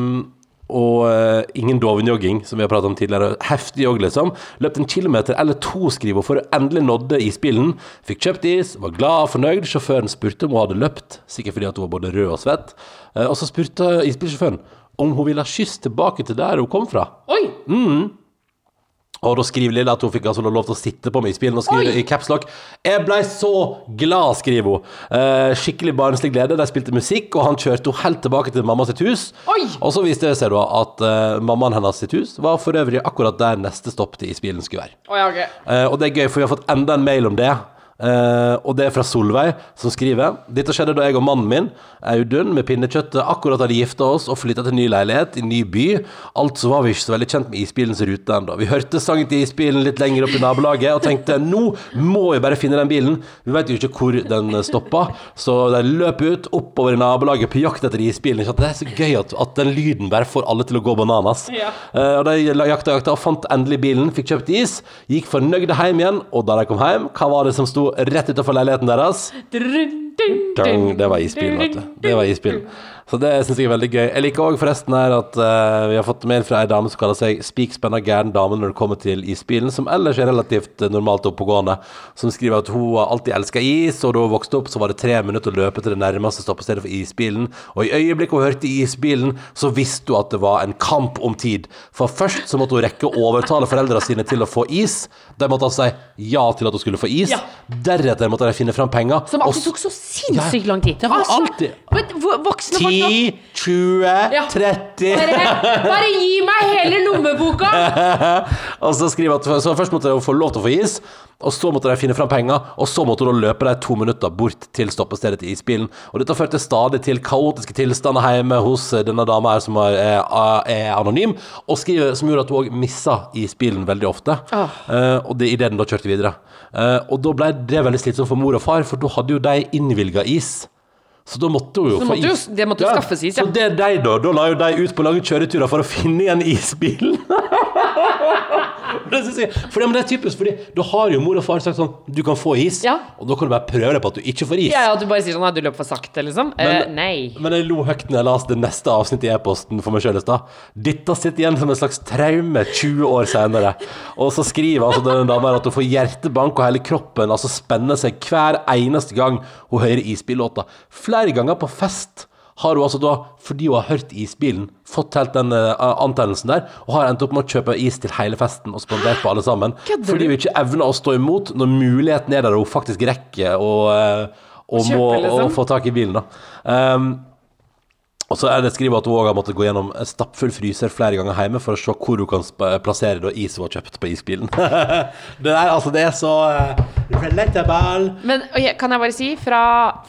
og uh, ingen dovenjogging, som vi har pratet om tidligere. Heftig jogg, liksom. Løpt en kilometer eller to, skriver hun, for å endelig nådde isbilen. Fikk kjøpt is, var glad og fornøyd. Sjåføren spurte om hun hadde løpt, sikkert fordi at hun var både rød og svett. Uh, og så spurte isbilsjåføren om hun ville ha kyss tilbake til der hun kom fra. Oi! Og da skriver Lille at hun fikk altså lov til å sitte på med i bilen og skriver Oi! i capslock Jeg blei så glad, skriver hun. Eh, skikkelig barnslig glede. De spilte musikk, og han kjørte henne helt tilbake til mamma sitt hus. Oi! Og så viste det seg da at eh, mammaen hennes sitt hus var for øvrig akkurat der neste stopp til isbilen skulle være. Oi, okay. ok. Eh, og det er gøy, for vi har fått enda en mail om det. Eh, og det er fra Solveig, som skriver Dette skjedde da jeg og mannen min, Audun, med pinnekjøttet akkurat hadde gifta oss og flytta til ny leilighet i ny by. Altså var vi ikke så veldig kjent med isbilens rute ennå. Vi hørte sangen til isbilen litt lenger opp i nabolaget og tenkte nå må vi bare finne den bilen. Vi vet jo ikke hvor den stoppa, så de løp ut oppover i nabolaget på jakt etter isbilen. Det er så gøy at, at den lyden bare får alle til å gå bananas. Ja. Eh, og de jakta og jakta og fant endelig bilen, fikk kjøpt is, gikk fornøyde hjem igjen, og da de kom hjem, hva var det som sto rett utenfor leiligheten deres? Det var isbilen, vet du. Det var isbilen. Så det syns jeg er veldig gøy. Jeg liker òg forresten her at uh, vi har fått mail fra ei dame som kaller seg spikspenna gæren dame når det kommer til isbilen, som ellers er relativt eh, normalt oppegående, som skriver at hun alltid elska is, og da hun vokste opp, så var det tre minutter å løpe til det nærmeste stoppestedet for isbilen, og i øyeblikket hun hørte isbilen, så visste hun at det var en kamp om tid. For først så måtte hun rekke å overtale foreldrene sine til å få is. De måtte altså si ja til at hun skulle få is. Ja. Deretter måtte de finne fram penger. Som alltid tok så sinnssykt lang tid. Det var Altså, alltid Voksne folk 10, 20, Ja. 30 bare, bare gi meg hele lommeboka! Og så skriver at Så først måtte de få lov til å få is, og så måtte de finne fram penger, og så måtte de løpe de to minutter bort til stoppestedet til isbilen. Og dette førte stadig til kaotiske tilstander hjemme hos denne dama her som er, er anonym, og skriver som gjorde at hun òg missa isbilen veldig ofte. Oh. Uh, og det idet den da kjørte videre. Uh, og da ble det veldig slitsomt for mor og far, for da hadde jo de innvilga is. Så da måtte hun jo få jo- is. det måtte jo skaffes is, ja. Så det er de da, da la jo de ut på lange kjøreturer for å finne igjen isbilen. det synes jeg, for det, men det er typisk, fordi da har jo mor og far sagt sånn Du kan få is, Ja. og da kan du bare prøve deg på at du ikke får is. Ja, ja, du bare sier sånn at du løper for sakte, liksom. Men, Men- nei. Men jeg lo høyt når jeg leste det neste avsnittet i e-posten for meg sjøl i stad. Dette sitter igjen som en slags traume 20 år senere. Og så skriver altså denne dama at hun får hjertebank og hele kroppen altså spenner seg hver eneste gang hun hører isbillåta. Flere ganger på fest har hun altså da, fordi hun har hørt isbilen, fått helt den uh, antennelsen der, og har endt opp med å kjøpe is til hele festen og spandert på alle sammen. Kødder Fordi hun ikke evner å stå imot når muligheten er der og hun faktisk rekker å eh, og Kjøpe, må liksom? få tak i bilen, da. Um, og så er det skrevet at hun også har måttet gå gjennom en stappfull fryser flere ganger hjemme for å se hvor hun kan plassere da is hun har kjøpt på isbilen. det er altså, det er så uh, relatable. Men kan jeg bare si, fra,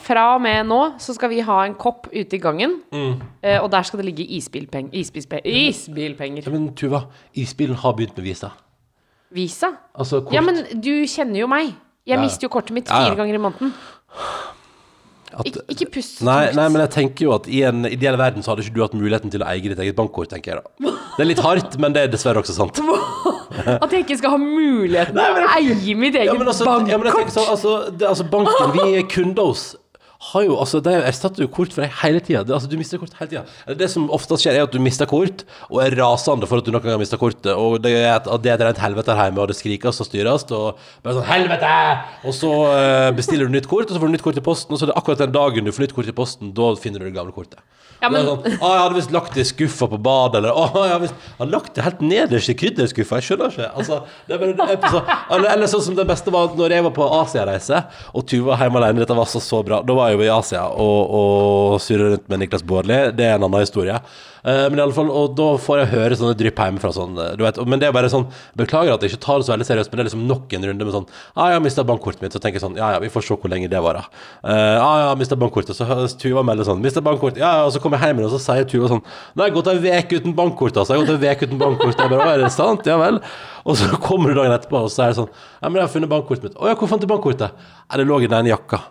fra og med nå så skal vi ha en kopp ute i gangen. Mm. eh, og der skal det ligge isbilpeng, isbilspe, isbilpenger. Ja, men Tuva, isbilen har begynt med Visa. Visa? Altså. Ja, men du kjenner jo meg. Jeg Ja. mister jo kortet mitt Ja, ja. fire ganger i måneden. At- Ik ikke pust Nei, tungt. nei, men jeg tenker jo at i en ideell verden så hadde ikke du hatt muligheten til å eie ditt eget bankkort, tenker jeg da. Det er litt hardt, men det er dessverre også sant. At jeg ikke skal ha muligheten til å eie mitt eget Ja, men altså, ja, men jeg tenker bankkort. sånn, altså, det, altså banken vi er kunder hos har jo, altså De erstatter jo kort for deg hele tida. Altså, du mister kort hele tida. Det som oftest skjer, er at du mister kort, og er rasende for at du noen gang har mista kortet. Og det er, et, det er et rent helvete her hjemme, og det skrikes og styres. Og bare sånn 'Helvete!' Og så eh, bestiller du nytt kort, og så får du nytt kort i posten, og så er det akkurat den dagen du får nytt kort i posten, da finner du det gamle kortet. Ja, men- sånn, 'Å, 'Jeg hadde visst lagt det i skuffa på badet', eller 'Å, jeg hadde visst har lagt det helt nederst i krydderskuffa'. Jeg skjønner ikke. Altså, bare, så, eller, eller sånn som det beste var når jeg var på Asiareise, og Tuva var hjemme alene. Dette var så, så bra. Da var jeg jo i Asia og, og surra rundt med Niklas Baarli. Det er en annen historie. Eh, men i alle fall, og da får jeg høre sånne drypp hjemmefra. Sånn, eh, du vet, men det er bare sånn Beklager at jeg ikke tar det så veldig seriøst, men det er liksom nok en runde med sånn ah, 'Jeg har mista bankkortet mitt.' Så tenker jeg sånn Ja ja, vi får se hvor lenge det varer. Uh, ah, 'Jeg har mista bankkortet.' Så høres Tuva melder sånn 'Mista bankkortet.' Ja, ja, og så kommer jeg hjem og så sier Tuva sånn 'Nå har jeg gått ei uke uten bankkort, altså. Jeg har gått ei uke uten bankkort.' Jeg bare 'Å, er det sant? Ja vel.' Og så kommer du dagen etterpå, og så er det sånn 'Ja, men jeg har funnet bankkortet mitt.' 'Å ja, hvor fant du bankkortet?' 'Ja, det lå i den jakka.'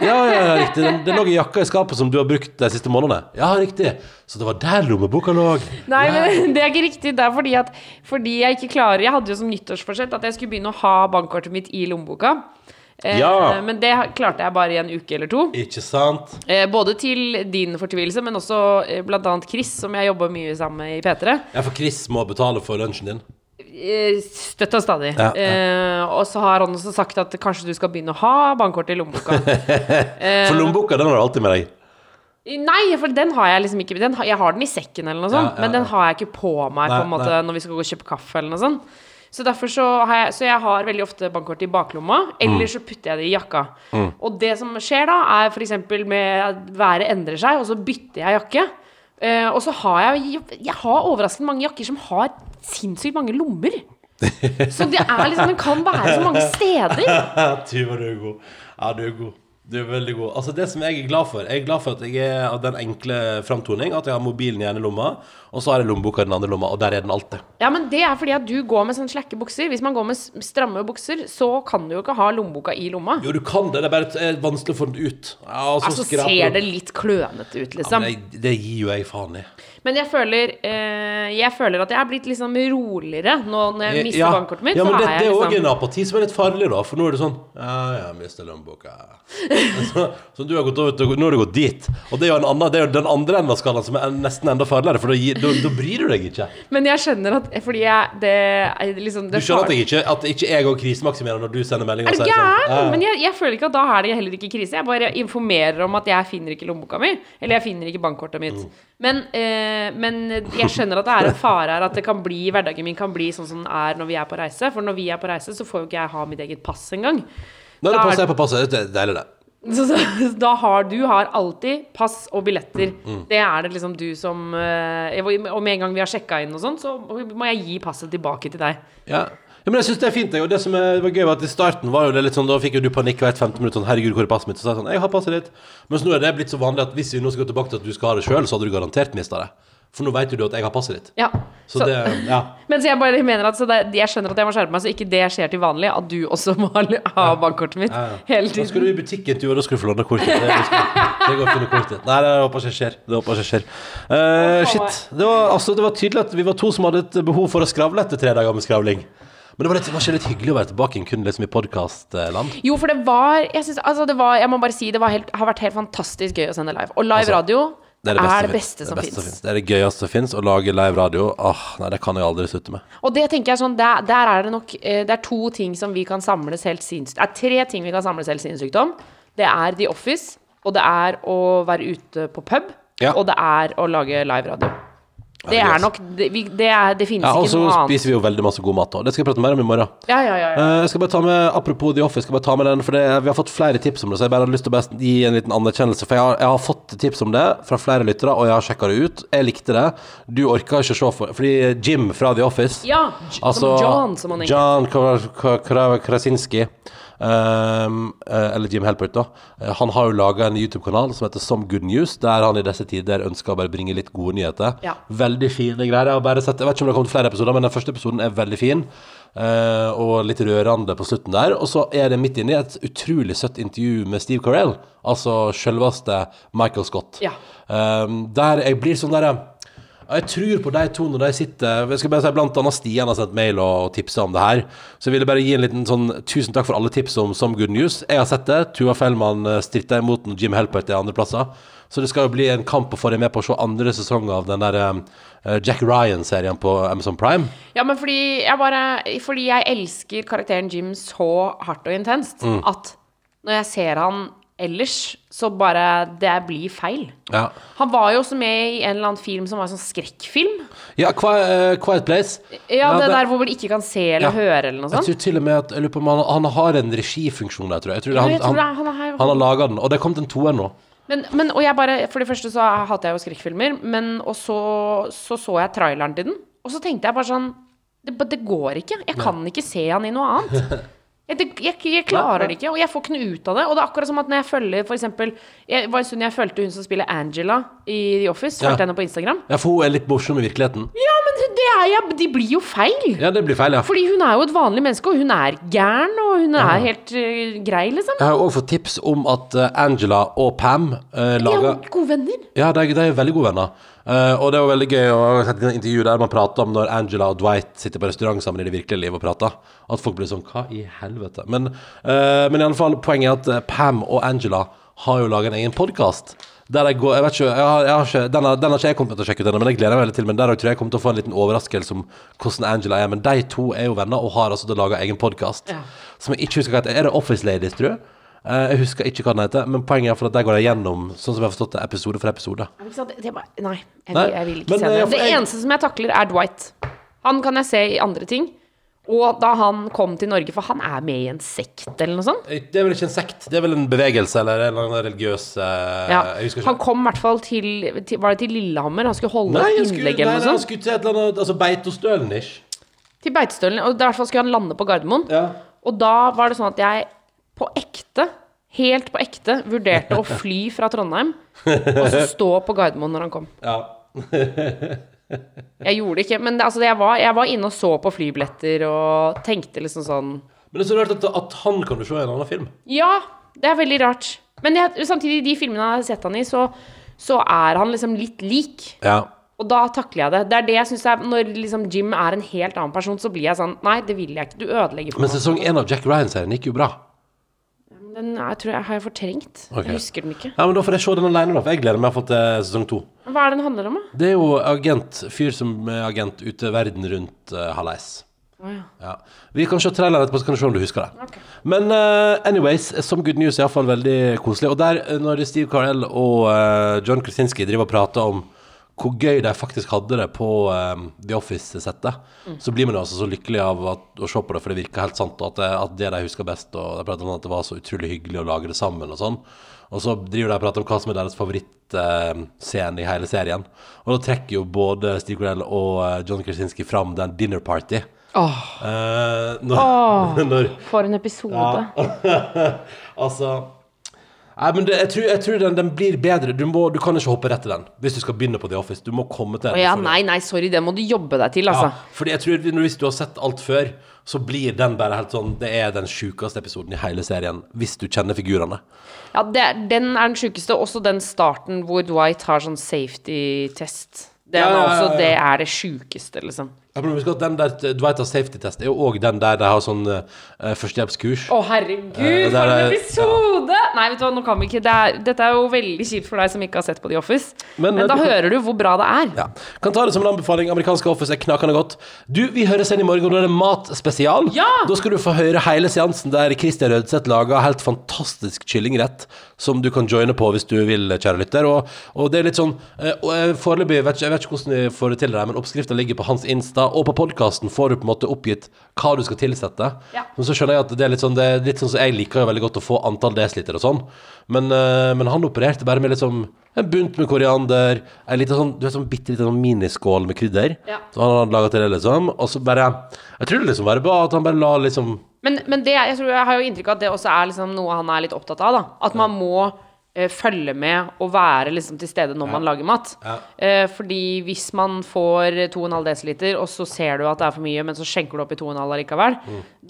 Ja, ja, ja, riktig. Det lå i jakka i skapet som du har brukt de siste månedene. Ja, riktig. Så det var der lommeboka lå. Nei, men det er ikke riktig. Det er fordi at Fordi jeg ikke klarer Jeg hadde jo som nyttårsforsett at jeg skulle begynne å ha bankkortet mitt i lommeboka. Eh, Ja. Men det klarte jeg bare i en uke eller to. Ikke sant? Eh, både til din fortvilelse, men også eh, annet Chris, som jeg jobber mye sammen med i P3. Ja, for Chris må betale for lunsjen din. Eh, Støtt og stadig. Ja, ja. Eh, og så har han også sagt at kanskje du skal begynne å ha bankkortet i lommeboka. For lommeboka, den har du alltid med deg. Nei, for den har jeg liksom ikke den, har- Jeg har den i sekken eller noe sånt, Ja, ja, men den har jeg ikke på meg Nei, på en måte nei. når vi skal gå og kjøpe kaffe eller noe sånt. Så derfor så har jeg Så jeg har veldig ofte bankkort i baklomma, eller så putter jeg det i jakka. Og det som skjer da, er f.eks. med at været endrer seg, og så bytter jeg jakke. Uh, og så har jeg Jeg har overraskende mange jakker som har sinnssykt mange lommer. Så det er liksom Den kan være så mange steder. Ja, Tuva, du er god. Ja, du er god. Du er veldig god. Altså, det som jeg er glad for, jeg er glad for at jeg er av den enkle framtoning, at jeg har mobilen i ene lomma, og så har jeg lommeboka i den andre lomma, og der er den alltid. Ja, men det er fordi at du går med sånne slakke bukser. Hvis man går med stramme bukser, så kan du jo ikke ha lommeboka i lomma. Jo, du kan det, det er bare det er vanskelig å få den ut. Ja, Altså skraper ser det litt klønete ut, ja, liksom. men jeg, Det gir jo jeg faen i. Men jeg føler, eh, jeg føler at jeg er blitt liksom roligere nå når jeg mister ja. bankkortet mitt. Ja, men det, det er òg liksom en apati som er litt farlig, da. For nå er det sånn Ja, jeg mister lommeboka. så, så du har gått over til Nå har du gått dit. Og det er jo en annen, det er jo den andre enden av skalaen som er nesten enda farligere, for da, gir- da, da bryr du deg ikke. Men jeg skjønner at Fordi jeg det er liksom Du skjønner at jeg ikke At ikke jeg òg krisemaksimerer når du sender melding Er du sier gæren? sånn Men jeg, jeg føler ikke at da er det heller ikke krise. Jeg bare informerer om at jeg finner ikke lommeboka mi. Eller jeg finner ikke bankkortet mitt. Mm. Men, eh, men jeg skjønner at det er en fare her. At det kan bli, hverdagen min kan bli sånn som den er når vi er på reise. For når vi er på reise, så får jo ikke jeg ha mitt eget pass engang. Nei, det er- passer jeg på passet, det er deilig, det. Så, så da har du har alltid pass og billetter. Mm. Det er det liksom du som eh, Og med en gang vi har sjekka inn og sånn, så må jeg gi passet tilbake til deg. Ja. ja, men jeg synes det er fint. jeg, Og det som er, var gøy, var at i starten var jo det litt sånn Da fikk jo du panikk hvert 15 minutter. Sånn, 'Herregud, hvor er passet mitt?' Så sa jeg sånn 'Jeg har passet ditt'. Mens nå er det blitt så vanlig at hvis vi nå skal gå tilbake til at du skal ha det sjøl, så hadde du garantert mista det. For nå vet jo du at jeg har passet ditt. Ja. Så, det Ja. Men så jeg bare mener at så det, Jeg skjønner at jeg må skjerpe meg, så ikke det skjer til vanlig. At du også må ha, bankkortet mitt Ja, hele Da skulle du i butikken, du, og da skulle du få låne kortet. Det, det, går fint kortet. Nei, det håper ikke skjer. Det håper ikke skjer. Uh, shit. Det var, altså, det var tydelig at vi var to som hadde et behov for å skravle etter tre dager med skravling. Men det var, litt, var ikke litt hyggelig å være tilbake kun liksom i podkastland? Jo, for det var Jeg synes, altså det var, jeg må bare si det var helt, har vært helt fantastisk gøy å sende live. Og live Altså, radio Det er er det det beste, som, som det fins. Det er det gøyeste som fins, å lage live radio. Åh, nei, det kan jeg aldri slutte med. Og det tenker jeg sånn, der, der er det nok eh, Det er to ting som vi kan samles helt sinnssykt Det er tre ting vi kan samles helt sinnssykt om. Det er The Office, og det er å være ute på pub, Ja. og det er å lage live radio. Det er nok Det, vi, det, er, det finnes Ja, Og ikke så noe annet. spiser vi jo veldig masse god mat òg. Det skal jeg prate mer om i morgen. Ja, ja, ja, ja. Eh, Jeg skal bare ta med, Apropos The Office, skal bare ta med den, for det, vi har fått flere tips om det. Så jeg bare hadde lyst til å gi en liten anerkjennelse. For jeg har, jeg har fått tips om det fra flere lyttere, og jeg har sjekka det ut. Jeg likte det. Du orka ikke se for Fordi Jim fra The Office ja Altså, som John, som han egentlig John Kra- Kra- Kra- Krasinski. Um, eh, eller Jim Halpert, da. Eh, han har jo laga en YouTube-kanal som heter Some Good News, der han i disse tider ønsker å bare bringe litt gode nyheter. Ja. Veldig fine greier. Jeg, har sett, jeg vet ikke om det har kommet flere episoder, men den første episoden er veldig fin. Uh, og litt rørende på slutten der. Og så er det midt inni et utrolig søtt intervju med Steve Carell, altså selveste Michael Scott. Ja. Um, der jeg blir sånn derre jeg tror på de to når de sitter Jeg skal bare si Blant annet Stian har sendt mail og, og tipsa om det her. Så jeg ville bare gi en liten sånn Tusen takk for alle tips om Some Good News. Jeg har sett det. Tuva Fellmann eh, stritta imot Jim Helpert er andreplasser. Så det skal jo bli en kamp å få deg med på å se andre sesong av den der eh, Jack Ryan-serien på Amazon Prime. Ja, men fordi jeg bare Fordi jeg elsker karakteren Jim så hardt og intenst Mm. at når jeg ser han ellers, så bare Det blir feil. Ja, Han var jo også med i en eller annen film som var en sånn skrekkfilm. ja eh, Quiet Place. Ja, det, det- der hvor man ikke kan se eller Ja. høre eller noe Jeg tror til og med at jeg lurer på om han, han har en regifunksjon der, tror jeg. jeg tror Ja, han, jeg tror det er- han, han han har laga den, og det er kommet en toer nå. Men, men, og jeg bare, for det første så hater jeg jo skrekkfilmer, men og så, så så jeg traileren til den, og så tenkte jeg bare sånn Det, det går ikke. Jeg kan ikke se han i noe annet. Jeg, jeg, jeg klarer det ikke, og jeg får ikke noe ut av det. Og det er akkurat som at når jeg følger for eksempel Jeg var en stund jeg fulgte hun som spiller Angela i The Office. Ja. Henne på Instagram. Ja, for hun er litt morsom i virkeligheten. Ja, men det er de blir jo feil! Ja, det blir feil, ja. Fordi hun er jo et vanlig menneske, og hun er gæren, og hun er helt uh, grei, liksom. Jeg har òg fått tips om at eh, Angela og Pam uh, De er jo gode venner. Ja, de, de er veldig gode venner. Eh, og det var veldig gøy å ha sett et intervju der man prater om når Angela og Dwight sitter på restaurant sammen i det virkelige livet og prater. At folk blir sånn Hva i helvete? Men, uh, men i alle fall, poenget er at eh, Pam og Angela har jo laga en egen podkast. Der jeg går Jeg vet ikke, jeg har, jeg har ikke den, har, den har ikke jeg kommet til å sjekke ut ennå, men jeg gleder meg veldig til. Men der tror jeg jeg kommer til å få en liten overraskelse om hvordan Angela er. Men de to er jo venner og har altså laga egen podkast Ja. som jeg ikke husker hva heter. Er det Office Ladies, tror jeg? Eh, jeg husker ikke hva den heter, men poenget er for at der går jeg gjennom sånn som jeg har forstått det, episode for episode. Ikke sant? Det er bare, nei, jeg, Nei, vil- jeg vil ikke men, se det. eh, for Det jeg- eneste som jeg takler, er Dwight. Han kan jeg se i andre ting. Og da han kom til Norge, for han er med i en sekt eller noe sånt. Eh, Det er vel ikke en sekt, det er vel en bevegelse eller en eller annen religiøs eh, Ja. Jeg husker Han kom i hvert fall til, til Var det til Lillehammer? Han skulle holde Nei, et skulle, innlegg nei, eller nei, noe han sånt. skulle til et eller annet Altså Beitostølen-ish. Til Beitostølen. Og i hvert fall skulle han lande på Gardermoen. Ja. Og da var det sånn at jeg på ekte, helt på ekte, vurderte å fly fra Trondheim og så stå på Gardermoen når han kom. ja. Jeg gjorde det ikke, men det, altså, jeg, var, jeg var inne og så på flybilletter og tenkte liksom sånn Men det er så rart at, at han kan du se i en annen film. Ja, det er veldig rart. Men jeg, samtidig, de filmene jeg har sett han i, så, så er han liksom litt lik. Ja. Og da takler jeg det. Det er det jeg synes er Når liksom Jim er en helt annen person, så blir jeg sånn Nei, det vil jeg ikke. Du ødelegger for Men sesong én av Jack Ryan-serien gikk jo bra. Den jeg tror jeg har jeg fortrengt. Okay. Jeg husker den ikke. Ja, men Da får jeg se den alene, da. For jeg gleder meg iallfall til sesong to. Hva er det den handler om, da? Det er jo agent, fyr som er agent ute verden rundt uh, halvveis. Oh, ja. Ja. Vi kan se traileren etterpå, så kan du se om du husker det. Men uh, anyways, som Good News er iallfall veldig koselig. Og der, eh, når Steve Carell og uh, John Krasinski driver og prater om hvor gøy de faktisk hadde det på eh, The Office-settet, så blir man jo altså så lykkelig av at, å se på det, for det virker helt sant, og at det, at det de husker best, og de prater om at det var så utrolig hyggelig å lage det sammen og sånn. Og så driver de og prater om hva som er deres favorittscene i hele serien. Og da trekker jo både Steve Carell og uh, John Krasinski fram den dinner party. Åh, oh. uh, oh, for en episode. Altså Nei, men det, jeg tror, jeg tror den, den blir bedre. Du, må, du kan ikke hoppe rett til den hvis du skal begynne på The Office. Du må komme til Å den. ja, nei, nei, sorry, det må du jobbe deg til, altså. Ja, fordi jeg tror Hvis du har sett alt før, så blir den bare helt sånn Det er den sjukeste episoden i hele serien, hvis du kjenner figurene. Ja, det, den er den sjukeste. Også den starten hvor Dwight har sånn safety-test. Det er Ja, ja, ja, også det er det sjukeste, liksom. Jeg men husk at den der Dwight har safety-test, er jo òg den der de har sånn uh, førstehjelpskurs. Å, herregud, Eh, for en er- episode! Nei, vet du hva, nå kan vi ikke det er, Dette er jo veldig kjipt for deg som ikke har sett på The Office. Men, Men, eh, da du kan- hører du hvor bra det er. Ja. Kan ta det som en anbefaling. Amerikanske Office er knakende godt. Du, Vi høres igjen i morgen, da er det matspesial. Ja! Da skal du få høre hele seansen der Christian Rødseth lager helt fantastisk kyllingrett som du kan joine på hvis du vil, kjære lytter. Og, og det er litt sånn eh, og jeg Foreløpig vet ikke, jeg vet ikke hvordan vi får det til, det men oppskrifta ligger på hans Insta, og på podkasten får du på en måte oppgitt hva du skal tilsette. Ja. Men så skjønner jeg at det er litt sånn, det er litt sånn som jeg liker jo veldig godt å få antall desiliter og sånn. Men, eh, men han opererte bare med liksom en bunt med koriander, en liten sånn, du vet, sånn bitte liten sånn miniskål med krydder. Ja. Så han hadde laget til det, liksom. Og så bare Jeg tror det liksom bare var at han bare la liksom Men, men det, jeg, tror, jeg har jo inntrykk av at det også er liksom noe han er litt opptatt av. da At man må følge med og være liksom til stede når man lager mat. Eh, fordi hvis man får 2,5 dl, og så ser du at det er for mye, men så skjenker du opp i 2,5 likevel,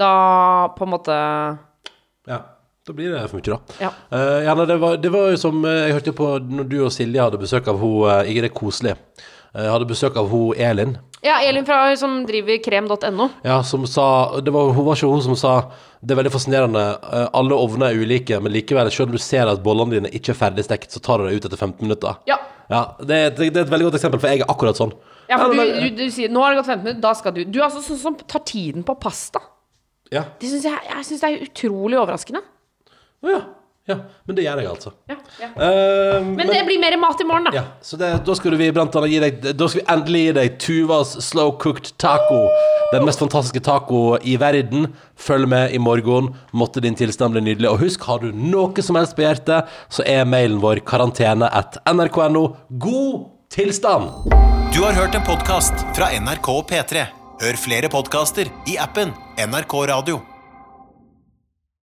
da på en måte Ja, da blir det for mye, da. Ja. Uh, ja, nei, det, var, det var jo som eh, jeg hørte på når du og Silje hadde besøk av hun Ikke det koselig. Jeg hadde besøk av hun Elin. Ja, Elin fra, som driver krem.no. Ja, som sa det var, Hun var ikke hun som sa Det er veldig fascinerende. eh, Alle ovner er ulike, men likevel, selv om du ser at bollene dine ikke er ferdigstekt, så tar du det ut etter 15 minutter. Ja. Ja, det, er et- det er et veldig godt eksempel, for jeg er akkurat sånn. Ja, for du, du, du sier 'nå har det gått 15 minutter', da skal du Du er altså sånn som tar tiden på pasta. Ja. Det synes jeg, jeg synes det er utrolig overraskende. Ja. Ja. Men det gjør jeg, altså. Ja, ja. Eh, Men det blir mer mat i morgen, da. Ja, så det, da skal vi blant annet gi deg Da skal vi endelig gi deg Tuvas slow cooked taco. Den mest fantastiske taco i verden. Følg med i morgen. Måtte din tilstand bli nydelig. Og husk, har du noe som helst på hjertet, så er mailen vår karantene at nrk.no. God tilstand! Du har hørt en podkast fra NRK og P3. Hør flere podkaster i appen NRK Radio.